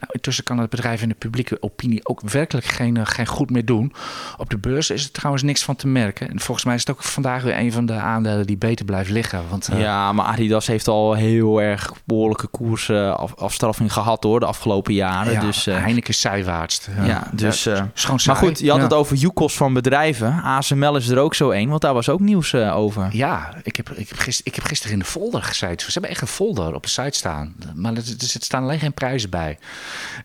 Nou, intussen kan het bedrijf in de publieke opinie ook werkelijk geen, geen goed meer doen. Op de beurs is er trouwens niks van te merken. En volgens mij is het ook vandaag weer een van de aandelen die beter blijft liggen. Want, ja, maar Adidas heeft al heel erg behoorlijke koersafstraffing gehad hoor, de afgelopen jaren. Ja, dus, uh, Heineken zijwaartst. Ja, ja dus, uh, maar goed, je had het over Yukos van bedrijven. ASML is er ook zo één, want daar was ook nieuws uh, over. Ja, ik heb, ik, heb gisteren, ik heb gisteren in de folder gezeten. Ze hebben echt een folder op de site staan. Maar er, er staan alleen geen prijzen bij.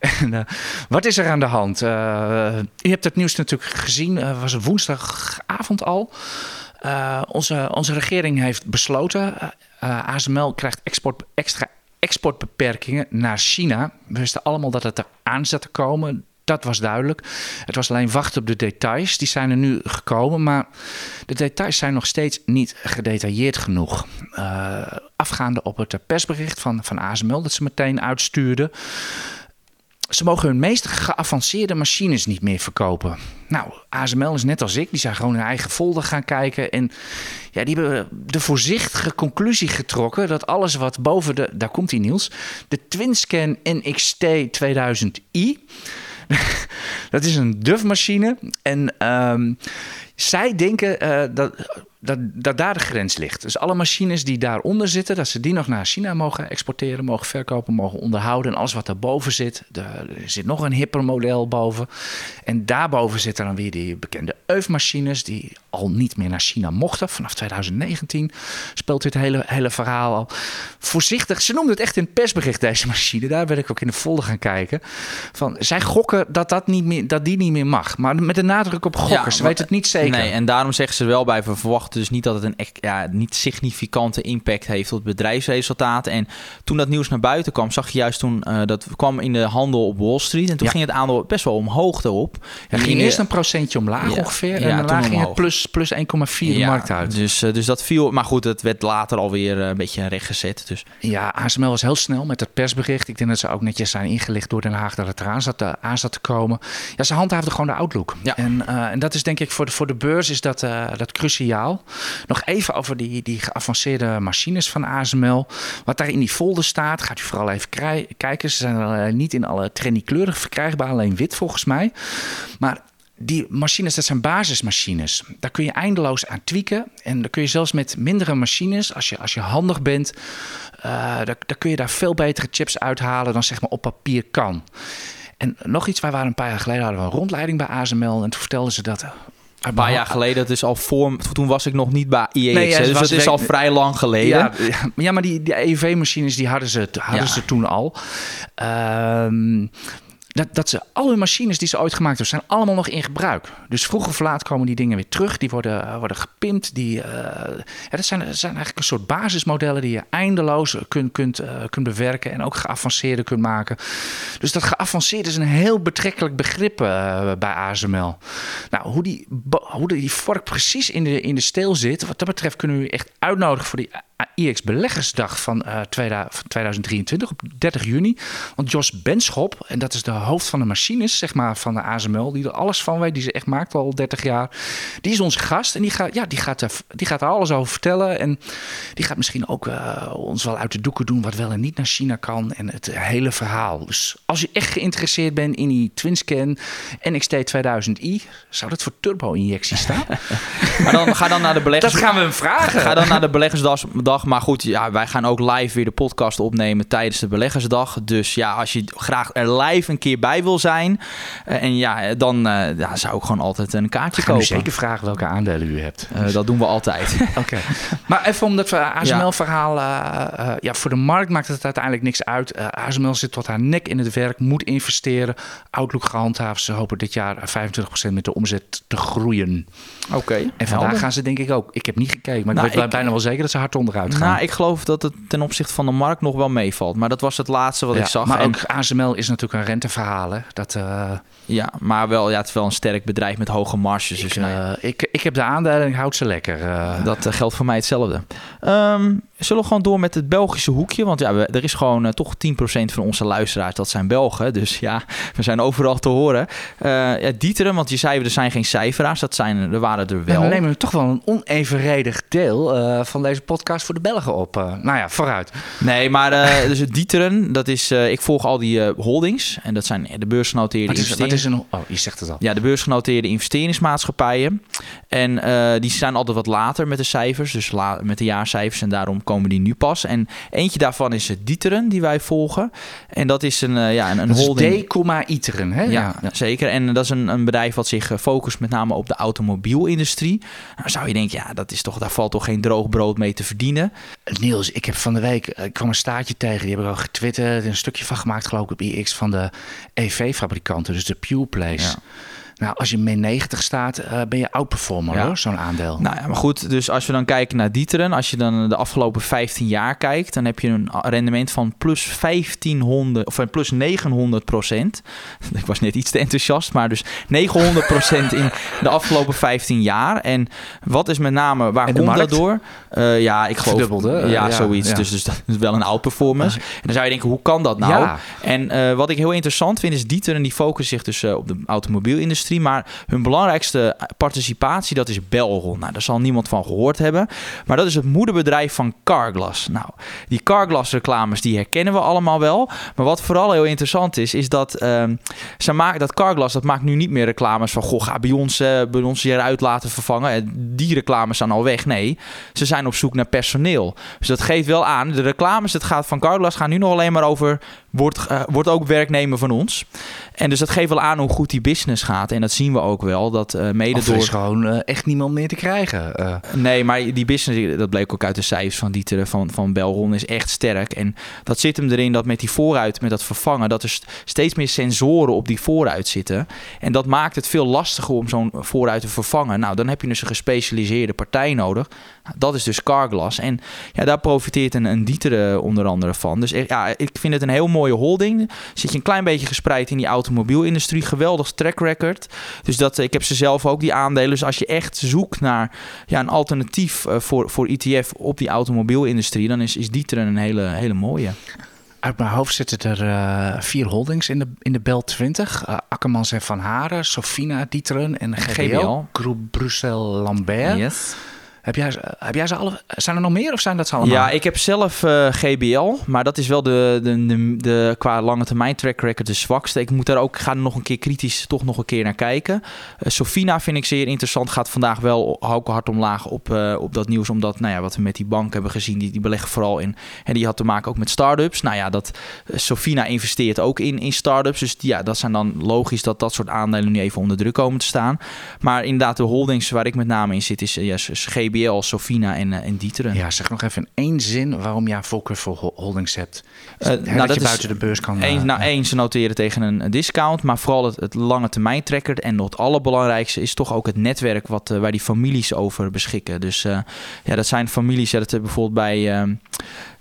en, wat is er aan de hand? je hebt het nieuws natuurlijk gezien. was woensdagavond al. onze, onze regering heeft besloten... ASML krijgt export, extra exportbeperkingen naar China. We wisten allemaal dat het er aan zat te komen. Dat was duidelijk. Het was alleen wachten op de details. Die zijn er nu gekomen, maar de details zijn nog steeds niet gedetailleerd genoeg. Uh, afgaande op het persbericht van, van ASML dat ze meteen uitstuurden ze mogen hun meest geavanceerde machines niet meer verkopen. Nou, ASML is net als ik, die zijn gewoon hun eigen folder gaan kijken. En ja, die hebben de voorzichtige conclusie getrokken dat alles wat boven de, daar komt die Niels, de TwinScan NXT 2000i. dat is een DUF-machine. En um, zij denken uh, dat dat, dat daar de grens ligt. Dus alle machines die daaronder zitten, dat ze die nog naar China mogen exporteren, mogen verkopen, mogen onderhouden. En alles wat daarboven zit, er zit nog een hipper model boven. En daarboven zitten dan weer die bekende EUF-machines, die al niet meer naar China mochten. Vanaf 2019 speelt dit hele, hele verhaal al. Voorzichtig, ze noemden het echt in het persbericht, deze machine. Daar werd ik ook in de folder gaan kijken. Van, zij gokken dat, dat, niet meer, dat die niet meer mag. Maar met de nadruk op gokken, ja, ze weten het niet zeker. Nee, en daarom zeggen ze wel bij, we verwachten dus niet dat het een echt, ja, niet significante impact heeft op bedrijfsresultaten. En toen dat nieuws naar buiten kwam, zag je juist toen uh, dat kwam in de handel op Wall Street. En toen ging het aandeel best wel omhoog erop. Ja, ging eerst een procentje omlaag ja, ongeveer. En daarna ging het plus, plus 1,4 de markt uit. Dus, uh, dus dat viel. Maar goed, het werd later alweer uh, een beetje rechtgezet. Dus. Ja, ASML was heel snel met het persbericht. Ik denk dat ze ook netjes zijn ingelicht door Den Haag dat het eraan zat, aan zat te komen. Ja, ze handhaafden gewoon de outlook. Ja. En, en dat is denk ik voor de, voor de beurs is dat, dat cruciaal. Nog even over die, die geavanceerde machines van ASML. Wat daar in die folder staat, gaat u vooral even kijken. Ze zijn er niet in alle trendy kleuren verkrijgbaar, alleen wit volgens mij. Maar die machines, dat zijn basismachines. Daar kun je eindeloos aan tweaken. En dan kun je zelfs met mindere machines, als je, als je handig bent, uh, daar, daar kun je daar veel betere chips uithalen dan zeg maar op papier kan. En nog iets, wij waren een paar jaar geleden hadden we een rondleiding bij ASML en toen vertelden ze dat een paar jaar geleden, dat is al voor. Toen was ik nog niet bij IEX. Nee, ja, dus dat is al vrij lang geleden. Ja, ja maar die, die EV-machines die hadden ze, hadden ja. ze toen al. Um, dat, dat ze al hun machines die ze ooit gemaakt hebben, zijn allemaal nog in gebruik. Dus vroeg of laat komen die dingen weer terug. Die worden, uh, worden gepimpt. Die, ja, dat, zijn, zijn eigenlijk een soort basismodellen die je eindeloos kunt, kunt, uh, kunt bewerken. En ook geavanceerde kunt maken. Dus dat geavanceerd is een heel betrekkelijk begrip bij ASML. Nou, hoe die, hoe die vork precies in de, in de steel zit, wat dat betreft kunnen we echt uitnodigen voor die IX Beleggersdag van, uh, 2023 op 30 juni. Want Jos Benschop, en dat is de hoofd van de machines zeg maar, van de ASML, die er alles van weet, die ze echt maakt al 30 jaar, die is onze gast en die gaat, ja, die gaat, er, die gaat er alles over vertellen. En die gaat misschien ook uh, ons wel uit de doeken doen wat wel en niet naar China kan en het hele verhaal. Dus als je echt geïnteresseerd bent in die TwinScan NXT 2000i, zou dat voor turbo-injectie staan? maar dan ga dan naar de beleggers. Dat gaan we hem vragen. Ga dan naar de beleggersdag dag. Maar goed, ja, wij gaan ook live weer de podcast opnemen tijdens de beleggersdag. Dus ja, als je graag er live een keer bij wil zijn. Uh, en ja, dan uh, ja, zou ik gewoon altijd een kaartje kopen. zeker vragen welke aandelen u hebt. Uh, dat doen we altijd. Oké. Maar even om dat ASML-verhaal. ja, voor de markt maakt het uiteindelijk niks uit. ASML zit tot haar nek in het werk, moet investeren. Outlook gehandhaafd. Ze hopen dit jaar 25% met de omzet te groeien. Oké. En vandaag gaan ze denk ik ook. Ik heb niet gekeken, maar nou, ik weet bijna wel zeker dat ze hard gaan. Nou, ik geloof dat het ten opzichte van de markt nog wel meevalt. Maar dat was het laatste wat ja, ik zag. Maar ook ASML is natuurlijk een renteverhaal. Hè? Dat, uh... Ja, maar wel, ja, het is wel een sterk bedrijf met hoge marges. Ik, dus, ik, ik heb de aandelen en ik houd ze lekker. Uh... Dat geldt voor mij hetzelfde. Um, zullen we gewoon door met het Belgische hoekje? Want ja, we, er is gewoon toch 10% van onze luisteraars, dat zijn Belgen. Dus ja, we zijn overal te horen. ja, Dieteren, want je zei, er zijn geen cijferaars. Dat zijn, er waren er wel. Ja, we nemen toch wel een onevenredig deel van deze podcast voor de Belgen op. nou ja, vooruit. Nee, maar uh, dus Dieteren, dat is, uh, ik volg al die uh, holdings. En dat zijn de beursgenoteerde wat is, wat is een, Oh, je zegt het al. Ja, de beursgenoteerde investeringsmaatschappijen. En die zijn altijd wat later met de cijfers, dus la, met de jaarcijfers. En daarom komen die nu pas. En eentje daarvan is Dieteren, die wij volgen. En dat is een, ja, een, een dat holding. D, Iteren, hè? Ja, ja, ja, zeker. En dat is een, een bedrijf wat zich focust met name op de automobielindustrie. Nou zou je denken, ja, dat is toch, daar valt toch geen droog brood mee te verdienen. Niels, ik heb van de week ik kwam een staartje tegen. Die heb ik al getwitterd. Een stukje van gemaakt, geloof ik, op iX van de EV-fabrikanten. Dus de Pure Place. Ja. Nou, als je min 90 staat, uh, ben je outperformer ja. hoor, zo'n aandeel. Nou ja, maar goed, dus als we dan kijken naar Dieteren, als je dan de afgelopen 15 jaar kijkt, dan heb je een rendement van plus 1500 of plus 900 procent. Ik was net iets te enthousiast, maar dus 900 procent in de afgelopen 15 jaar. En wat is met name, waar komt dat door? Uh, ja, ik geloof... Ja, ja, zoiets. ja. Dus, dus dat is wel een outperformance. En dan zou je denken, hoe kan dat nou? En wat ik heel interessant vind, is Dieteren, die focust zich dus op de automobielindustrie. Maar hun belangrijkste participatie, dat is Belron. Nou, daar zal niemand van gehoord hebben. Maar dat is het moederbedrijf van Carglass. Nou, die Carglass reclames, die herkennen we allemaal wel. Maar wat vooral heel interessant is, is dat, um, ze maken, dat Carglass, dat maakt nu niet meer reclames van... Goh, ga bij ons, bij ons hieruit laten vervangen. Die reclames zijn al weg. Nee, ze zijn op zoek naar personeel. Dus dat geeft wel aan. De reclames, het gaat van Carglass, gaan nu nog alleen maar over... Wordt, uh, wordt ook werknemer van ons. En dus dat geeft wel aan hoe goed die business gaat. En dat zien we ook wel. Dat uh, mede of door. is gewoon uh, echt niemand meer te krijgen. Nee, maar die business, dat bleek ook uit de cijfers van Dieter van, van Belron, is echt sterk. En dat zit hem erin dat met die vooruit, met dat vervangen, dat er steeds meer sensoren op die vooruit zitten. En dat maakt het veel lastiger om zo'n vooruit te vervangen. Nou, dan heb je dus een gespecialiseerde partij nodig. Dat is dus Carglass. En ja, daar profiteert een, een Dieter onder andere van. Dus ja, ik vind het een heel mooie holding. Zit je een klein beetje gespreid in die automobielindustrie. Geweldig track record. Dus dat, ik heb ze zelf ook, die aandelen. Dus als je echt zoekt naar ja, een alternatief uh, voor, voor ETF op die automobielindustrie, dan is, is Dieter een hele, hele mooie. Uit mijn hoofd zitten er uh, vier holdings in de, in de Bel 20. Uh, Akkermans en Van Haren, Sofina, Dieteren en GBL. GBL. Groep Brussel Lambert. Yes. Heb jij, heb jij ze alle? Zijn er nog meer of zijn dat ze allemaal? Ja, ik heb zelf uh, GBL, maar dat is wel de, de, de, de, qua lange termijn track record de zwakste. Ik moet daar ook, ga er nog een keer kritisch toch nog een keer naar kijken. Uh, Sofina vind ik zeer interessant. Gaat vandaag wel ook hard omlaag op, uh, op dat nieuws, omdat nou ja, wat we met die bank hebben gezien, die, die beleggen vooral in. En die had te maken ook met start-ups. Nou ja, dat Sofina investeert ook in, in start-ups. Dus ja, dat zijn dan logisch dat dat soort aandelen nu even onder druk komen te staan. Maar inderdaad, de holdings waar ik met name in zit, is ja, GBL. GBL, Sofina en, uh, en Dieteren. Ja, zeg nog even in één zin waarom jij voorkeur voor holdings hebt. Uh, nou, dat, je buiten de beurs kan... Een, uh, nou, één, ze noteren tegen een, een, discount, maar vooral het, het lange termijn tracker. En nog het allerbelangrijkste is toch ook het netwerk wat, waar die families over beschikken. Dus ja, dat zijn families, ja, dat bijvoorbeeld bij...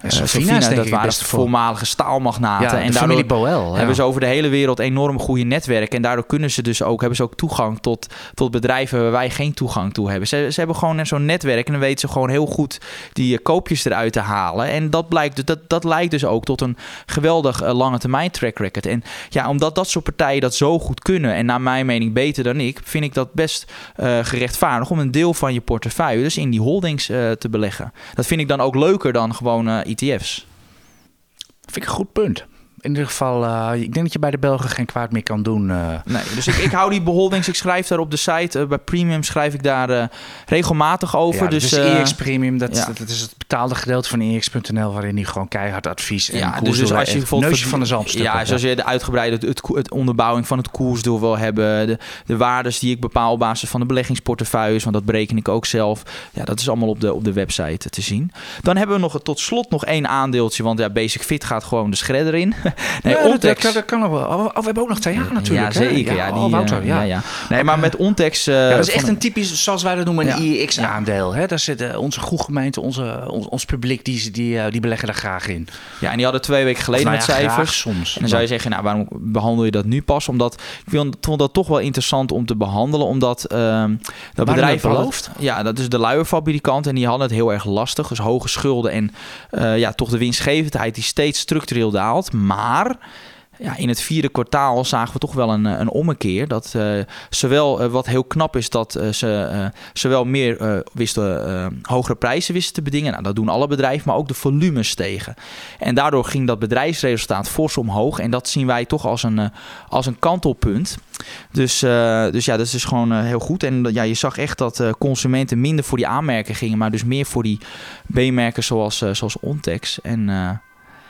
Ja, Sofina, Sofina dat waren voormalige staalmagnaten. En daardoor Boel, hebben ze over de hele wereld enorm goede netwerken. En daardoor kunnen ze dus ook, hebben ze ook toegang tot, tot bedrijven waar wij geen toegang toe hebben. Ze, ze hebben gewoon zo'n netwerk en dan weten ze gewoon heel goed die koopjes eruit te halen. En dat, blijkt, dat, dat leidt dus ook tot een geweldig uh, lange termijn track record. En ja, omdat dat soort partijen dat zo goed kunnen en naar mijn mening beter dan ik, vind ik dat best uh, gerechtvaardigd om een deel van je portefeuille dus in die holdings uh, te beleggen. Dat vind ik dan ook leuker dan gewoon ETF's. Vind ik een goed punt. In ieder geval, uh, ik denk dat je bij de Belgen geen kwaad meer kan doen. Uh. Nee, dus ik, ik hou die beholdings. Ik schrijf daar op de site. Uh, bij Premium schrijf ik daar regelmatig over. Ja, dus, dus EX Premium, dat, ja. dat, is het betaalde gedeelte van EX.nl... waarin hij gewoon keihard advies en ja, dus, dus als je bijvoorbeeld van de zalm Ja, zoals je de uitgebreide het, het, onderbouwing van het koersdoel wil hebben... De, de waardes die ik bepaal op basis van de beleggingsportefeuilles... want dat bereken ik ook zelf. Ja, dat is allemaal op de, op de website te zien. Dan hebben we nog tot slot nog één aandeeltje... want ja, Basic Fit gaat gewoon de shredder in. nee, ja, Ontex. Dat, dat, kan nog wel. Oh, we hebben ook nog twee jaar natuurlijk. Ja, zeker. Ja, die, oh, Wouter, ja. ja. Nee, maar met Ontex... Uh, dat is echt een typisch, zoals wij dat noemen, een IEX-aandeel. Daar zitten onze groegemeente, onze, ons, ons publiek, die, die, die beleggen daar graag in. Ja, en die hadden twee weken geleden nou met cijfers. soms. En dan zou je zeggen, nou, waarom behandel je dat nu pas? Omdat ik vond dat toch wel interessant om te behandelen, omdat uh, dat bedrijf beloofd. Ja, dat is de luierfabrikant en die hadden het heel erg lastig. Dus hoge schulden en ja, toch de winstgevendheid die steeds structureel daalt. Maar ja, in het vierde kwartaal zagen we toch wel een, een ommekeer. Dat uh, zowel uh, wat heel knap is, dat ze zowel meer wisten, hogere prijzen wisten te bedingen. Nou, dat doen alle bedrijven, maar ook de volumes stegen. En daardoor ging dat bedrijfsresultaat fors omhoog. En dat zien wij toch als een, als een kantelpunt. Dus, dus ja, dat is dus gewoon heel goed. En ja, je zag echt dat consumenten minder voor die aanmerken gingen, maar dus meer voor die B-merken zoals, zoals Ontex. En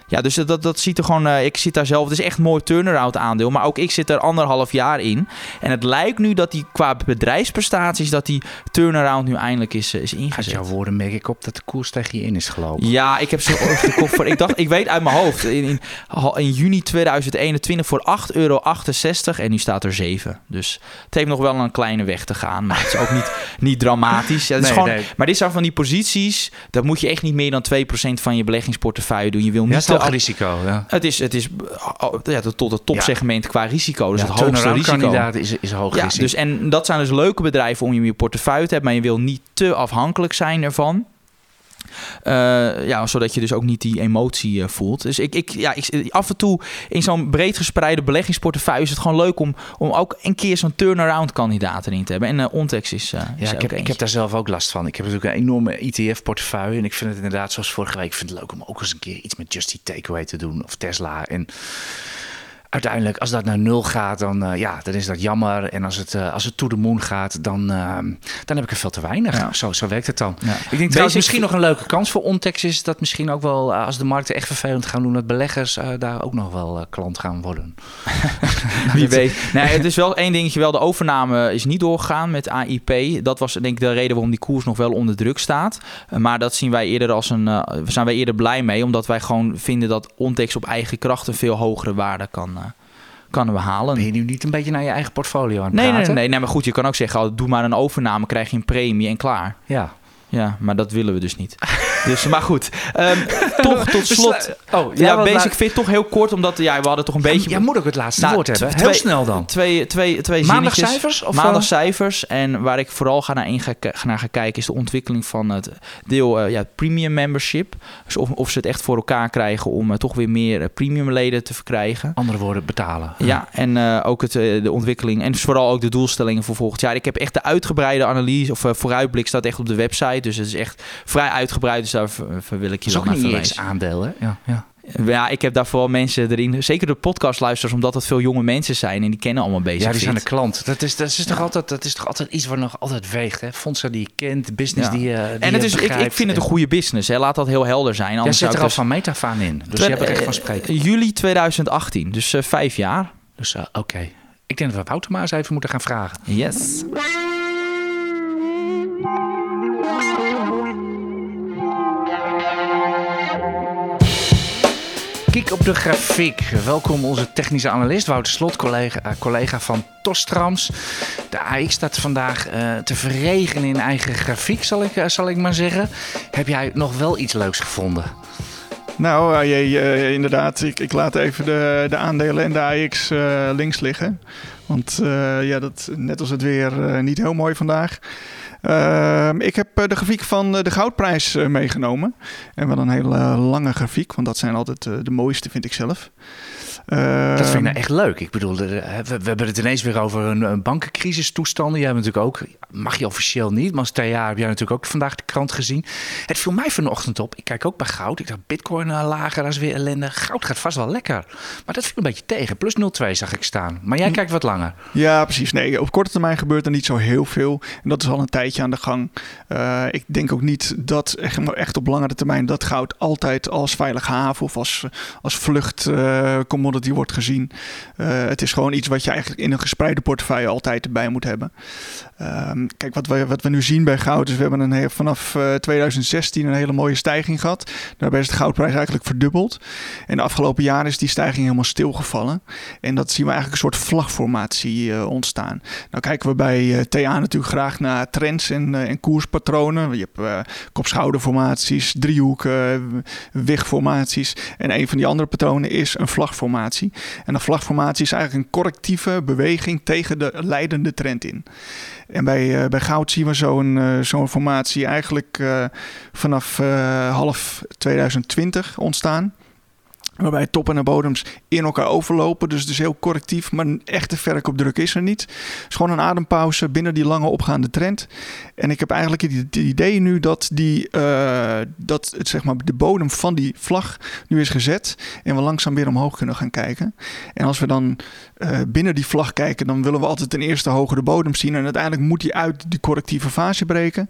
ja, dus dat, dat ziet er gewoon. Uh, ik zit daar zelf. Het is echt een mooi turnaround aandeel. Maar ook ik zit er anderhalf jaar in. En het lijkt nu dat die qua bedrijfsprestaties. dat die turnaround nu eindelijk is, eh, is ingezet. Uit jouw woorden merk ik op dat de koers tegen je in is gelopen. Ja, ik heb ze gekocht voor. Ik dacht, ik weet uit mijn hoofd. In, in, in juni 2021 voor 8,68 euro. En nu staat er 7. Dus het heeft nog wel een kleine weg te gaan. Maar het is ook niet, niet dramatisch. Ja, het is nee, gewoon, nee. Maar dit zijn van die posities. Dat moet je echt niet meer dan 2% van je beleggingsportefeuille doen. Je wil niet hoog risico. Ja. Het is, het is oh, ja, tot het topsegment qua risico. Dus het hoogste risico. is, is hoog ja, Dus, en dat zijn dus leuke bedrijven om je in je portefeuille te hebben. Maar je wil niet te afhankelijk zijn ervan. Uh, ja, zodat je dus ook niet die emotie uh, voelt. Dus ik, ik, ja, ik, af en toe in zo'n breed gespreide beleggingsportefeuille is het gewoon leuk om, om ook een keer zo'n turnaround kandidaat erin te hebben. En uh, Ontex is. ja, is ik, heb, ik heb daar zelf ook last van. Ik heb natuurlijk een enorme ETF-portefeuille. En ik vind het inderdaad, zoals vorige week, ik vind het leuk om ook eens een keer iets met Just Takeaway te doen. Of Tesla. En uiteindelijk, als dat naar nul gaat, dan, uh, ja, dan is dat jammer. En als het, uh, als het to the moon gaat, dan, uh, dan heb ik er veel te weinig. Ja. Zo, zo werkt het dan. Ja. Ik denk trouwens misschien nog een leuke kans voor Ontex is dat misschien ook wel, als de markten echt vervelend gaan doen, dat beleggers daar ook nog wel klant gaan worden. Wie weet. Nee, het is wel één dingetje wel. De overname is niet doorgegaan met AIP. Dat was denk ik de reden waarom die koers nog wel onder druk staat. maar dat zien wij eerder als een, zijn wij eerder blij mee, omdat wij gewoon vinden dat Ontex op eigen kracht een veel hogere waarde kan kan we halen. Ben je nu niet een beetje naar je eigen portfolio aan het nee, praten? Nee, nee, nee, maar goed, je kan ook zeggen, oh, doe maar een overname, krijg je een premie en klaar. Ja. Ja, maar dat willen we dus niet. dus, maar goed. Um, toch tot slot. Oh, ja, Basic Fit toch heel kort, omdat ja, we hadden toch een beetje... Jij moet ook het laatste nou, woord hebben. Heel snel dan. Twee, twee, twee Maandag cijfers? Of eh? cijfers. En waar ik vooral ga naar, in ga, naar ga kijken is de ontwikkeling van het deel uh, ja, premium membership. Dus of, of ze het echt voor elkaar krijgen om uh, toch weer meer premium leden te verkrijgen. Andere woorden, betalen. Ja, en ook het, de ontwikkeling en dus vooral ook de doelstellingen voor volgend jaar. Ik heb echt de uitgebreide analyse of vooruitblik staat echt op de website. Dus het is echt vrij uitgebreid. Dus daar wil ik je wel naar verwijzen. aandeel, hè? Ja, ja. Ja, ik heb daar vooral mensen erin. Zeker de podcastluisters, omdat het veel jonge mensen zijn en die kennen allemaal bezig. Ja, die zijn de klant. Dat is, dat is, toch, altijd, dat is toch altijd iets waar nog altijd weegt. Hè? Fondsen die je kent, business die, uh, die En het is, ik, ik vind het een goede business. Hè? Laat dat heel helder zijn. Jij zit er al dus... van metafaan in. Dus je hebt er echt van spreken. Juli 2018, dus uh, vijf jaar. Dus oké. Okay. Ik denk dat we Wouter maar eens even moeten gaan vragen. Yes. Kijk op de grafiek. Welkom onze technische analist Wouter Slot, collega, uh, collega van Tostrams. De AX staat vandaag uh, te verregen in eigen grafiek, zal ik, uh, zal ik maar zeggen. Heb jij nog wel iets leuks gevonden? Nou, je, inderdaad. Ik, ik, laat even de, de aandelen en de AX links liggen. Want ja, dat, net als het weer niet heel mooi vandaag. Ehm, ik heb de grafiek van de goudprijs meegenomen. En wel een hele lange grafiek, want dat zijn altijd de mooiste, vind ik zelf dat vind ik nou echt leuk. Ik bedoel, we, hebben het ineens weer over een, een bankencrisis toestanden. Jij hebt natuurlijk ook, mag je officieel niet, maar als jaar heb jij natuurlijk ook vandaag de krant gezien. Het viel mij vanochtend op. Ik kijk ook bij goud. Ik dacht, bitcoin uh, lager, dat is weer ellende. Goud gaat vast wel lekker. Maar dat viel een beetje tegen. Plus 0,2 zag ik staan. Maar jij hm. kijkt wat langer. Ja, precies. Nee, op korte termijn gebeurt er niet zo heel veel. En dat is al een tijdje aan de gang. Uh, ik denk ook niet dat echt, echt op langere termijn dat goud altijd als veilige haven of als, als vlucht uh, die wordt gezien. Uh, het is gewoon iets wat je eigenlijk in een gespreide portefeuille altijd erbij moet hebben. Um, kijk, wat we, wat we nu zien bij goud is, we hebben een, vanaf uh, eh, 2016 een hele mooie stijging gehad. Daarbij is de goudprijs eigenlijk verdubbeld. En de afgelopen jaren is die stijging helemaal stilgevallen. En dat zien we eigenlijk een soort vlagformatie uh, ontstaan. Nou kijken we bij TA natuurlijk graag naar trends en, en koerspatronen. Je hebt kop-schouderformaties, driehoeken, wigformaties. En een van die andere patronen is een vlagformatie. En een vlagformatie is eigenlijk een correctieve beweging tegen de leidende trend in. En bij, uh, bij goud zien we zo'n uh, zo'n formatie eigenlijk uh, vanaf half 2020 ontstaan. Waarbij toppen en bodems in elkaar overlopen. Dus het is heel correctief, maar een echte verkoopdruk is er niet. Het is gewoon een adempauze binnen die lange opgaande trend. En ik heb eigenlijk het idee nu dat, die, uh, dat het, zeg maar, de bodem van die vlag nu is gezet. En we langzaam weer omhoog kunnen gaan kijken. En als we dan uh, binnen die vlag kijken, dan willen we altijd ten eerste hogere bodem zien. En uiteindelijk moet die uit die correctieve fase breken.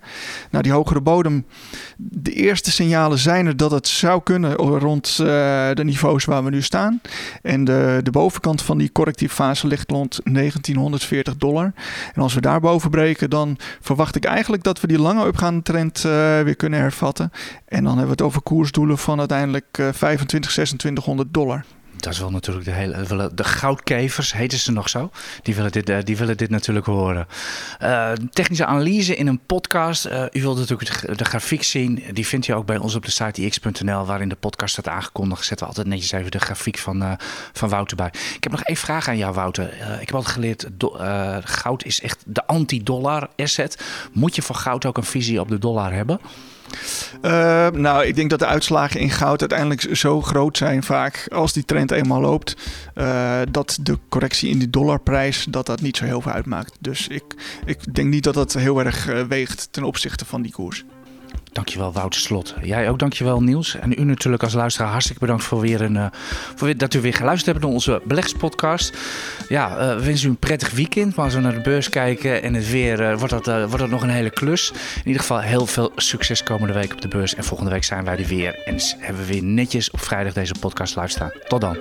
Nou, die hogere bodem, de eerste signalen zijn er dat het zou kunnen rond uh, de niveaus waar we nu staan. En de, de bovenkant van die correctieve fase ligt rond 1940 dollar. En als we daar boven breken, dan verwacht ik eigenlijk dat we die lange opgaande trend uh, weer kunnen hervatten. En dan hebben we het over koersdoelen van uiteindelijk 25, 2600 dollar dat is wel natuurlijk de hele. De goudkevers, heten ze nog zo? Die willen dit, eh, die willen dit natuurlijk horen. Uh, technische analyse in een podcast. U wilt natuurlijk de, grafiek zien. Die vindt u ook bij ons op de site ix.nl, waarin de podcast staat aangekondigd. Zetten we altijd netjes even de grafiek van, van Wouter bij. Ik heb nog één vraag aan jou, Wouter. ik heb altijd geleerd: goud is echt de anti-dollar asset. Moet je voor goud ook een visie op de dollar hebben? Uh, nou, ik denk dat de uitslagen in goud uiteindelijk zo groot zijn vaak als die trend eenmaal loopt, uh, dat de correctie in die dollarprijs dat dat niet zo heel veel uitmaakt. Dus ik, ik denk niet dat dat heel erg uh, weegt ten opzichte van die koers. Dankjewel Wouter Slot. Jij ook dankjewel Niels. En u natuurlijk als luisteraar hartstikke bedankt voor weer een, uh, voor dat u weer geluisterd hebt naar onze belegspodcast. Ja, uh, we wensen u een prettig weekend. Maar als we naar de beurs kijken en het weer, uh, wordt, dat, wordt dat nog een hele klus. In ieder geval heel veel succes komende week op de beurs. En volgende week zijn wij er weer. En hebben we weer netjes op vrijdag deze podcast live staan. Tot dan.